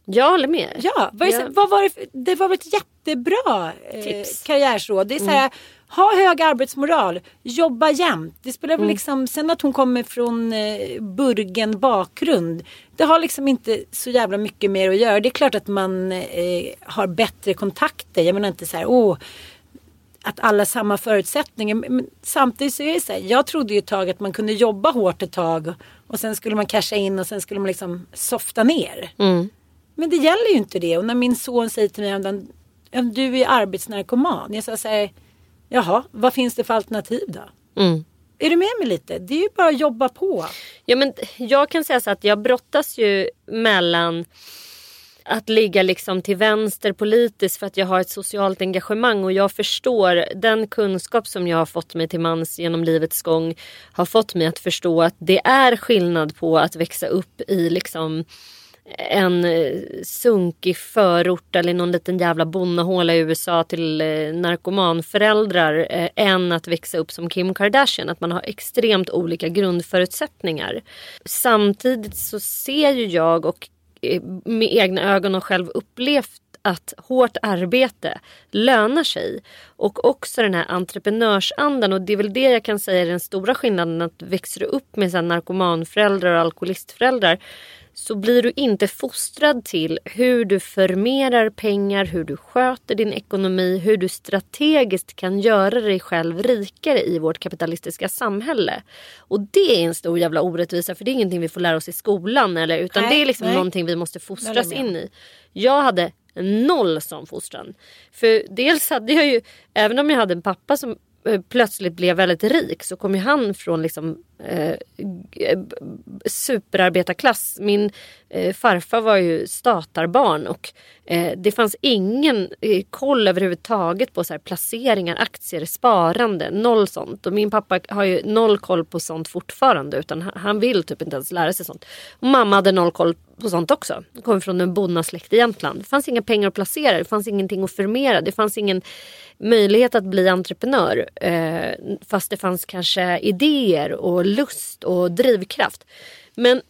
Jag håller med. Ja, vad, är, Ja. vad var det, för, det var ett jättebra eh, karriärsråd. Det är så här, ha hög arbetsmoral, jobba jämt. Det spelar Mm. liksom, sen att hon kommer från eh, Burgen bakgrund. Det har liksom inte så jävla mycket mer att göra. Det är klart att man eh, har bättre kontakter. Jag menar inte så här, åh, att alla har samma förutsättningar. Men samtidigt så är det så här, jag trodde ju ett tag att man kunde jobba hårt ett tag och sen skulle man casha in och sen skulle man liksom softa ner. Mm. Men det gäller ju inte det. Och när min son säger till mig "Ja, du är arbetsnarkoman. Jag här, jaha, vad finns det för alternativ då? Mm. Är du med mig lite? Det är ju bara att jobba på. Ja, men jag kan säga så att jag brottas ju mellan att ligga liksom till vänster politiskt för att jag har ett socialt engagemang och jag förstår den kunskap som jag har fått mig till mans genom livets gång har fått mig att förstå att det är skillnad på att växa upp i liksom en eh, sunkig förort eller någon liten jävla bonnahåla i USA till eh, narkomanföräldrar eh, än att växa upp som Kim Kardashian. Att man har extremt olika grundförutsättningar. Samtidigt så ser ju jag och med egna ögon och själv upplevt att hårt arbete lönar sig. Och också den här entreprenörsandan. Och det är väl det jag kan säga är den stora skillnaden. Att växer du upp med så narkomanföräldrar och alkoholistföräldrar så blir du inte fostrad till hur du förmerar pengar, hur du sköter din ekonomi, hur du strategiskt kan göra dig själv rikare i vårt kapitalistiska samhälle. Och det är en stor jävla orättvisa för det är ingenting vi får lära oss i skolan eller, utan Nej, det är liksom nej. någonting vi måste fostras in i. Jag hade noll sån fostran. För dels hade jag ju, även om jag hade en pappa som Eh, plötsligt blev väldigt rik så kom ju han från liksom eh, eh, superarbetarklass. Min eh, farfar var ju statarbarn och eh, det fanns ingen eh, koll överhuvudtaget på så här, placeringar, aktier, sparande, noll sånt. Och min pappa har ju noll koll på sånt fortfarande utan han, han vill typ inte ens lära sig sånt. Och mamma hade noll koll på sånt också. Jag kommer från en bonnasläkt i Jämtland. Det fanns inga pengar att placera, det fanns ingenting att förmera, det fanns ingen möjlighet att bli entreprenör. Eh, fast det fanns kanske idéer och lust och drivkraft. Men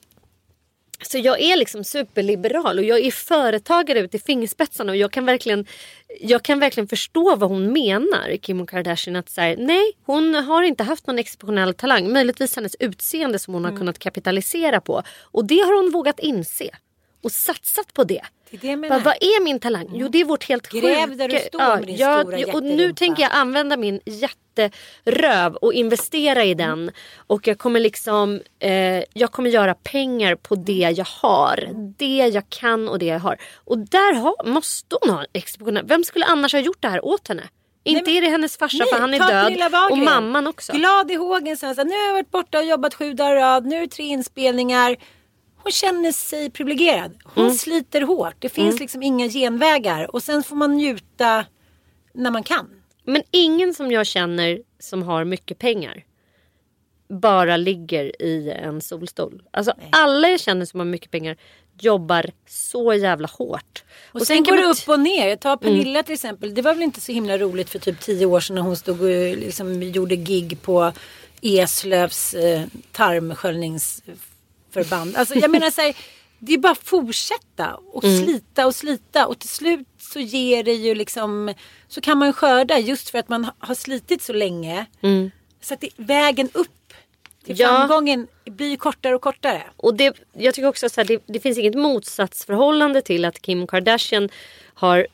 så jag är liksom superliberal och jag är företagare ut i fingerspetsarna och jag kan verkligen, jag kan verkligen förstå vad hon menar, Kim Kardashian. Att så här, nej, hon har inte haft någon exceptionell talang. Möjligtvis hennes utseende som hon Mm. har kunnat kapitalisera på. Och det har hon vågat inse. Och satsat på det. Det det Bara, vad är min talang? Jo det är vårt helt Gräv sjuka... där du står med din jag, stora Och nu jätterumpa. tänker jag använda min jätteröv och investera i den. Och jag kommer liksom eh, Jag kommer göra pengar på det jag har. Det jag kan och det jag har. Och där har, måste hon ha exceptionell... Vem skulle annars ha gjort det här åt henne? Inte men- är det hennes farsa Nej, för han är död. Och mamman också. Glad i hågen sen nu har jag varit borta och jobbat sju dagar i rad, nu är det tre inspelningar. Hon känner sig privilegierad. Hon Mm. sliter hårt. Det finns liksom inga genvägar. Och sen får man njuta när man kan. Men ingen som jag känner som har mycket pengar bara ligger i en solstol. Alltså alla jag känner som har mycket pengar jobbar så jävla hårt. Och, sen kan går det man- upp och ner. Jag tar Pernilla Mm. till exempel. Det var väl inte så himla roligt för typ tio år sedan när hon stod och liksom gjorde gig på Eslövs eh, tarmsköljningsförband. Alltså jag menar så här, det är bara att fortsätta och Mm. slita och slita och till slut så ger det ju liksom så kan man skörda just för att man ha- har slitit så länge. Så att det, vägen upp till Mm. Ja. framgången blir kortare och kortare. Och det, jag tycker också att det, det finns inget motsatsförhållande till att Kim Kardashian har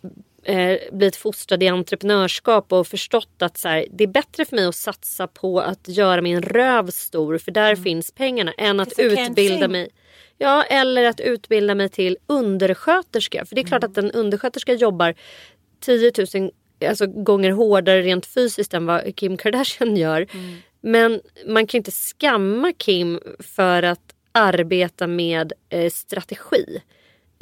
eh, blivit fostrad i entreprenörskap och förstått att så här, det är bättre för mig att satsa på att göra min röv stor för där finns pengarna än att Mm. Utbilda mig. Ja, eller att utbilda mig till undersköterska. För det är klart Mm. att en undersköterska jobbar 10 000 alltså, gånger hårdare rent fysiskt än vad Kim Kardashian gör. Mm. Men man kan inte skamma Kim för att arbeta med eh, strategi.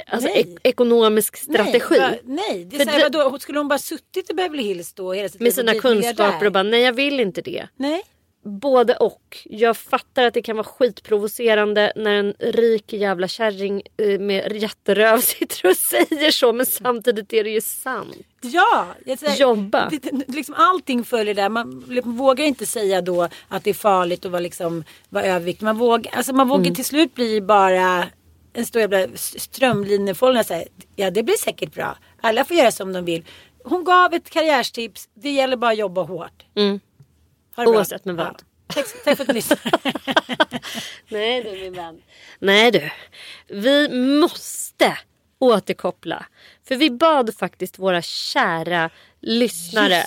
Alltså ek- ekonomisk strategi. Nej, va, nej. det är För så här, det- vadå, skulle hon bara suttit i Beverly Hills då hela med sina kunskaper och bara nej jag vill inte det. Nej. Både och. Jag fattar att det kan vara skitprovocerande när en rik jävla kärring eh, med jätteröv sitter och säger så men samtidigt är det ju sant. Ja, säger, Jobba. Det, det- liksom allting följer där. Man liksom vågar inte säga då att det är farligt att vara, liksom, vara överviktig. Man vågar, alltså man vågar Mm. till slut bli bara en stor jävla strömlinjeformel. Ja det blir säkert bra. Alla får göra som de vill. hon gav ett karriärstips. Det gäller bara att jobba hårt. Mm. Oavsett med vad. Tack, tack för att du lyssnade. Nej du min vän. Nej du. Vi måste återkoppla. För vi bad faktiskt våra kära lyssnare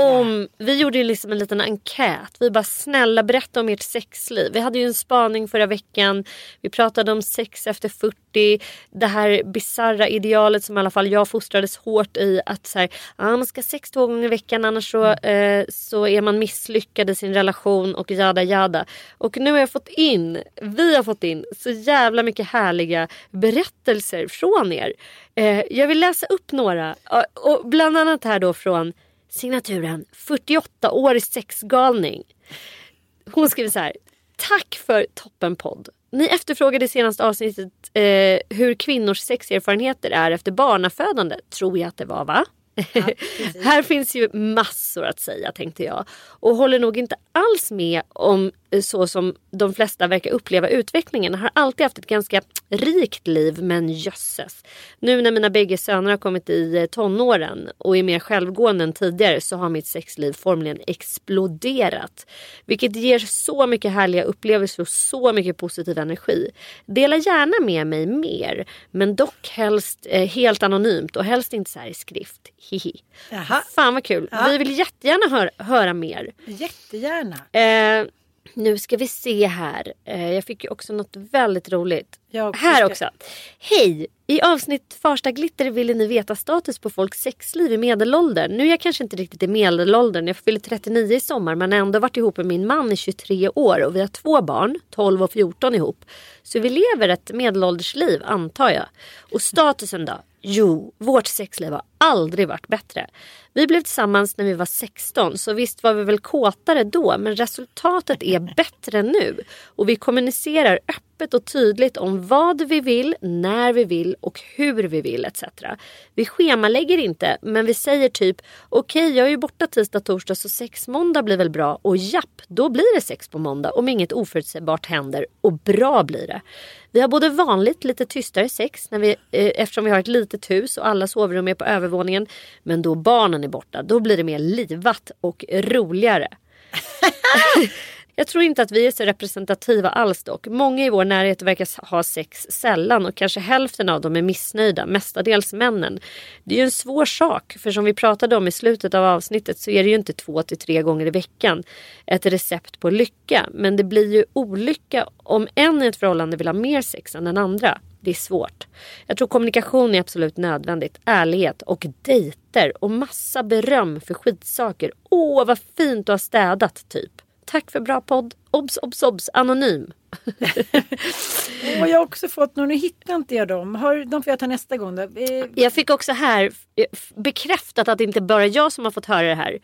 om, vi gjorde ju liksom en liten enkät. Vi bara snälla berätta om ert sexliv. Vi hade ju en spaning förra veckan. Vi pratade om sex efter 40. Det här bizarra idealet som i alla fall jag fostrades hårt i. Att så här, ja, man ska sex två gånger i veckan annars så, eh, så är man misslyckad i sin relation och jada jada. Och nu har jag fått in, vi har fått in så jävla mycket härliga berättelser från er. Eh, jag vill läsa upp några. Och bland annat här då från signaturen 48-årig sexgalning. Hon skriver så här. Tack för toppenpodd. Ni efterfrågade i senaste avsnittet eh, hur kvinnors sexerfarenheter är efter barnafödande. Tror jag att det var va? här finns ju massor att säga tänkte jag. Och håller nog inte alls med om så som de flesta verkar uppleva utvecklingen. Har alltid haft ett ganska rikt liv men jösses. Nu när mina bägge söner har kommit i eh, tonåren och är mer självgående än tidigare så har mitt sexliv formligen exploderat. Vilket ger så mycket härliga upplevelser och så mycket positiv energi. Dela gärna med mig mer men dock helst eh, helt anonymt och helst inte så här i skrift. Hihi. Jaha. Fan vad kul. Ja. Vi vill jättegärna höra, höra mer. Jättegärna. Eh, nu ska vi se här. Eh, jag fick ju också något väldigt roligt. Här också. Hej! I avsnitt Farsta glitter ville ni veta status på folks sexliv i medelåldern. Nu är jag kanske inte riktigt i medelåldern. Jag fyller 39 i sommar men har ändå varit ihop med min man i 23 år och vi har två barn, 12 och 14 ihop. Så vi lever ett medelåldersliv antar jag. Och statusen då? Jo, vårt sexliv har aldrig varit bättre. Vi blev tillsammans när vi var 16 så visst var vi väl kåtare då men resultatet är bättre nu. Och vi kommunicerar öppet och tydligt om vad vi vill, när vi vill och hur vi vill etc. Vi schemalägger inte men vi säger typ okej jag är ju borta tisdag torsdag så sex måndag blir väl bra och japp då blir det sex på måndag om inget oförutsägbart händer och bra blir det. Vi har både vanligt lite tystare sex när vi, eh, eftersom vi har ett litet hus och alla sovrum är på övervåningen. Men då barnen är borta då blir det mer livat och roligare. Jag tror inte att vi är så representativa alls dock. Många i vår närhet verkar ha sex sällan och kanske hälften av dem är missnöjda, mestadels männen. Det är ju en svår sak för som vi pratade om i slutet av avsnittet så är det ju inte två till tre gånger i veckan ett recept på lycka. Men det blir ju olycka om en i ett förhållande vill ha mer sex än den andra. Det är svårt. Jag tror kommunikation är absolut nödvändigt. Ärlighet och dejter och massa beröm för skitsaker. Åh vad fint du har städat typ. Tack för bra podd. Obs, obs, obs. Anonym. Och jag har också fått några, nu hittar inte jag dem. Har, de får jag ta nästa gång då. Eh, Jag fick också här bekräftat att det inte bara jag som har fått höra det här.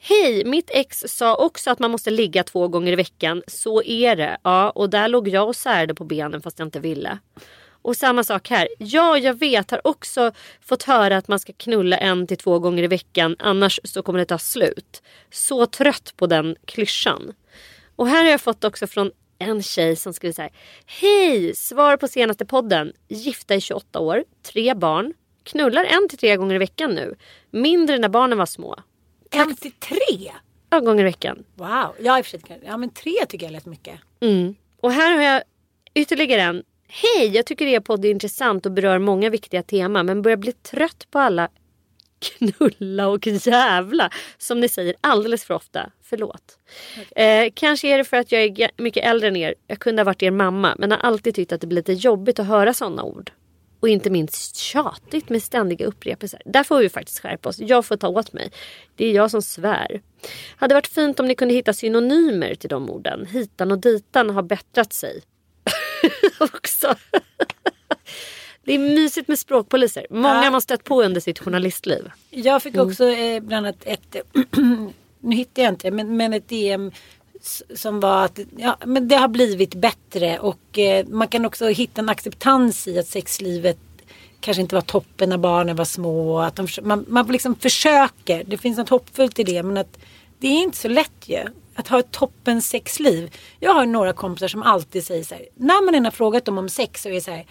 Hej, mitt ex sa också att man måste ligga två gånger i veckan. Så är det. Ja, och där låg jag och särde på benen fast jag inte ville. Och samma sak här. Ja, jag vet. Har också fått höra att man ska knulla en till två gånger i veckan. Annars så kommer det ta slut. Så trött på den klyschan. Och här har jag fått också från en tjej som skriver så här. Hej! Svar på senaste podden. Gifta i 28 år. Tre barn. Knullar en till tre gånger i veckan nu. Mindre när barnen var små. en till tre? Ja, gånger i veckan. Wow. Ja, i och för sig. Ja, men tre tycker jag lät mycket. Mm. Och här har jag ytterligare en. Hej, jag tycker er podd är intressant och berör många viktiga teman men börjar bli trött på alla knulla och jävla som ni säger alldeles för ofta. Förlåt. Eh, kanske är det för att jag är mycket äldre än er. Jag kunde ha varit er mamma men har alltid tyckt att det blir lite jobbigt att höra sådana ord. Och inte minst tjatigt med ständiga upprepelser. Där får vi faktiskt skärpa oss. Jag får ta åt mig. Det är jag som svär. Hade varit fint om ni kunde hitta synonymer till de orden. Hitan och ditan har bättrat sig. Också. Det är mysigt med språkpoliser. Många Ja. man stött på under sitt journalistliv. Jag fick Mm. också eh, bland annat ett, nu hittar jag inte men, men ett DM som var att ja, men det har blivit bättre och eh, man kan också hitta en acceptans i att sexlivet kanske inte var toppen när barnen var små. Att de, man, man liksom försöker, det finns något hoppfullt i det men att det är inte så lätt ju. Att ha ett toppen sexliv. Jag har några kompisar som alltid säger så här, när man än har frågat dem om sex så är det så här,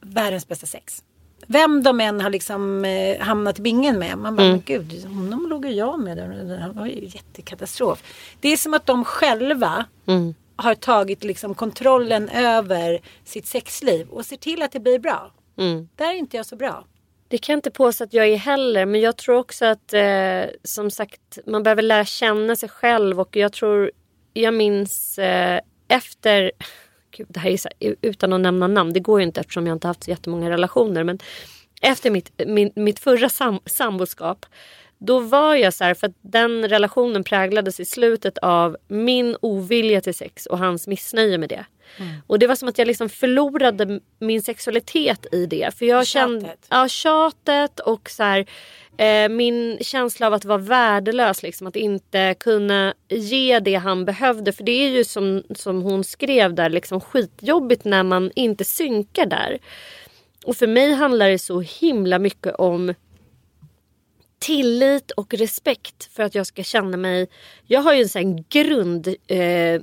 världens bästa sex. vem de än har liksom eh, hamnat i bingen med. Man bara, Mm. men gud, honom låg jag med. Det var ju jättekatastrof. Det är som att de själva Mm. har tagit liksom kontrollen över sitt sexliv och ser till att det blir bra. Mm. Där är inte jag så bra. Det kan jag inte påstå att jag är heller. Men jag tror också att eh, som sagt man behöver lära känna sig själv. Och jag tror, jag minns eh, efter, gud det här är så här, utan att nämna namn. Det går ju inte eftersom jag inte haft så jättemånga relationer. Men efter mitt, min, mitt förra sam, samboskap. Då var jag så här, för att den relationen präglades i slutet av min ovilja till sex och hans missnöje med det. Och det var som att jag liksom förlorade min sexualitet i det. För jag kände, Tjatet. ja, tjatet och så här, eh, min känsla av att vara värdelös. Liksom, att inte kunna ge det han behövde. För det är ju som, som hon skrev där, liksom skitjobbigt när man inte synkar där. Och för mig handlar det så himla mycket om tillit och respekt för att jag ska känna mig... Jag har ju en sån grund... Eh,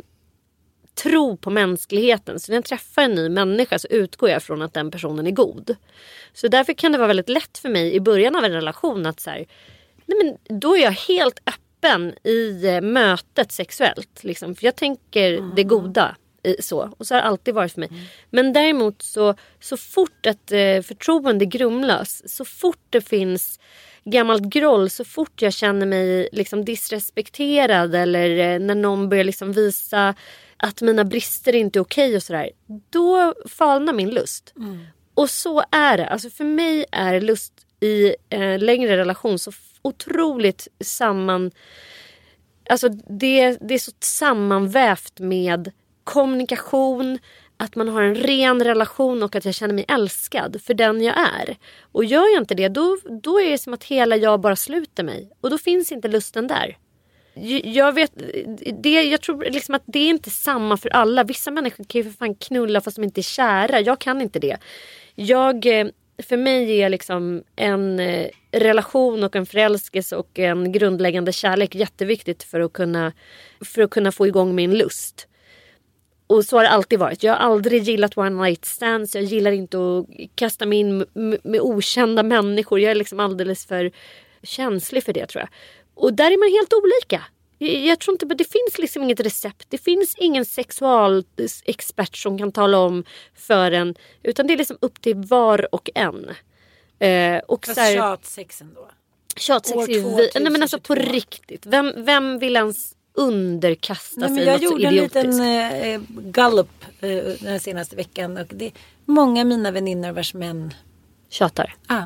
tro på mänskligheten. Så när jag träffar en ny människa så utgår jag från att den personen är god. Så därför kan det vara väldigt lätt för mig i början av en relation att så här, nej men då är jag helt öppen i eh, mötet sexuellt. Liksom. För jag tänker det goda. i- Så. Och så har det alltid varit för mig. Men däremot så, så fort ett eh, förtroende grumlas, så fort det finns gammalt groll, så fort jag känner mig liksom disrespekterad eller eh, när någon börjar liksom visa att mina brister inte är okej och sådär. Då falnar min lust. Och så är det. Alltså för mig är lust i en längre relation så otroligt samman... Alltså det, det är så sammanvävt med kommunikation, att man har en ren relation och att jag känner mig älskad för den jag är. Och gör jag inte det, då, då är det som att hela jag bara sluter mig. Och då finns inte lusten där. Jag vet, det, jag tror liksom att det är inte samma för alla. Vissa människor kan ju för fan knulla fast de inte är kära. Jag kan inte det. Jag, eh, för mig är liksom en eh, relation och en förälskelse och en grundläggande kärlek jätteviktigt för att kunna, för att kunna få igång min lust. Och så har det alltid varit. Jag har aldrig gillat one night stands. Jag gillar inte att kasta mig in med okända människor. Jag är liksom alldeles för känslig för det tror jag. Och där är man helt olika. Jag- tror inte, det finns liksom inget recept. Det finns ingen sexualexpert som kan tala om för en. Utan det är liksom upp till var och en. Eh, och Fast så här- tjatsex ändå. Tjatsex är ju. Nej men alltså på 2022. riktigt. Vem, vem vill ens underkasta Nej, sig jag gjorde en idiotiskt? liten eh, gallup eh, den senaste veckan. Och det är många av mina vänner vars män Tjatar. Ah.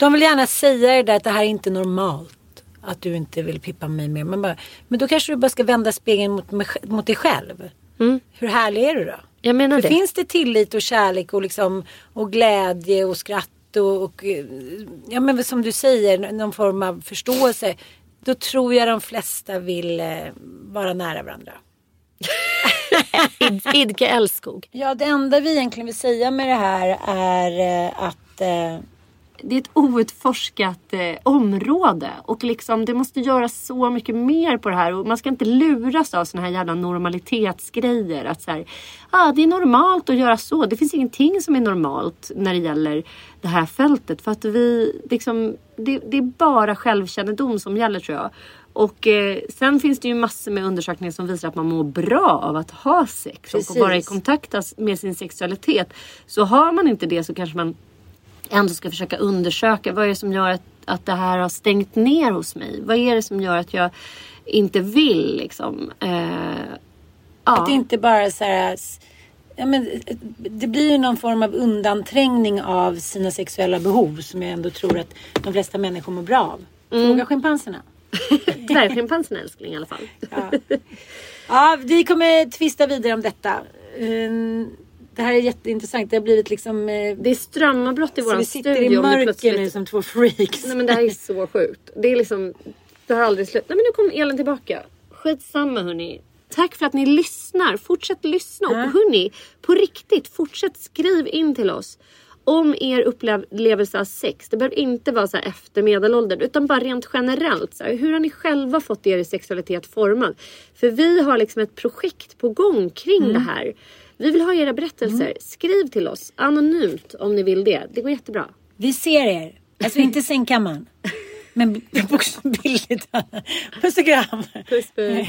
De vill gärna säga det där att det här är inte normalt. Att du inte vill pippa mig mer. Men, bara, men då kanske du bara ska vända spegeln mot, mot dig själv. Hur härlig är du då? Jag menar För det. finns det tillit och kärlek och, liksom, och glädje och skratt och, och eh, ja, men som du säger, någon form av förståelse. Då tror jag de flesta vill eh, vara nära varandra. Id, idka älskog. Ja, det enda vi egentligen vill säga med det här är eh, att eh, det är ett outforskat eh, område och liksom det måste göras så mycket mer på det här och man ska inte luras av såna här jävla normalitetsgrejer. Att så här, ah, det är normalt att göra så. Det finns ingenting som är normalt när det gäller det här fältet för att vi liksom, det, det är bara självkännedom som gäller tror jag. Och eh, sen finns det ju massor med undersökningar som visar att man mår bra av att ha sex och Precis. vara i kontakt med sin sexualitet. Så har man inte det så kanske man ändå ska försöka undersöka vad är det som gör att, att det här har stängt ner hos mig? Vad är det som gör att jag inte vill liksom? Eh, Att det inte bara så här, ja, men, eh, det blir ju någon form av undanträngning av sina sexuella behov som jag ändå tror att de flesta människor mår bra av. Fråga schimpanserna. Dvärgschimpansen älskling i alla fall. Ja, vi kommer tvista vidare om detta. Mm, Det här är jätteintressant. Det har blivit liksom... eh, Det är strömavbrott i så våran vi sitter studio. i mörker plötsligt- nu som två freaks. Nej men det här är så sjukt. Det är liksom, det har aldrig slut. Nej men nu kom elen tillbaka. Skitsamma hörni. Tack för att ni lyssnar. Fortsätt lyssna. Och hörni, på riktigt, fortsätt skriv in till oss. Om er upplevelse av sex. Det behöver inte vara så här efter medelåldern. Utan bara rent generellt. Så här, hur har ni själva fått er sexualitet formad? För vi har liksom ett projekt på gång kring det här. Vi vill ha era berättelser. Skriv till oss anonymt om ni vill det. Det går jättebra. Vi ser er. Alltså inte sängkammaren. Men också bildligt. Puss och kram. Puss puss.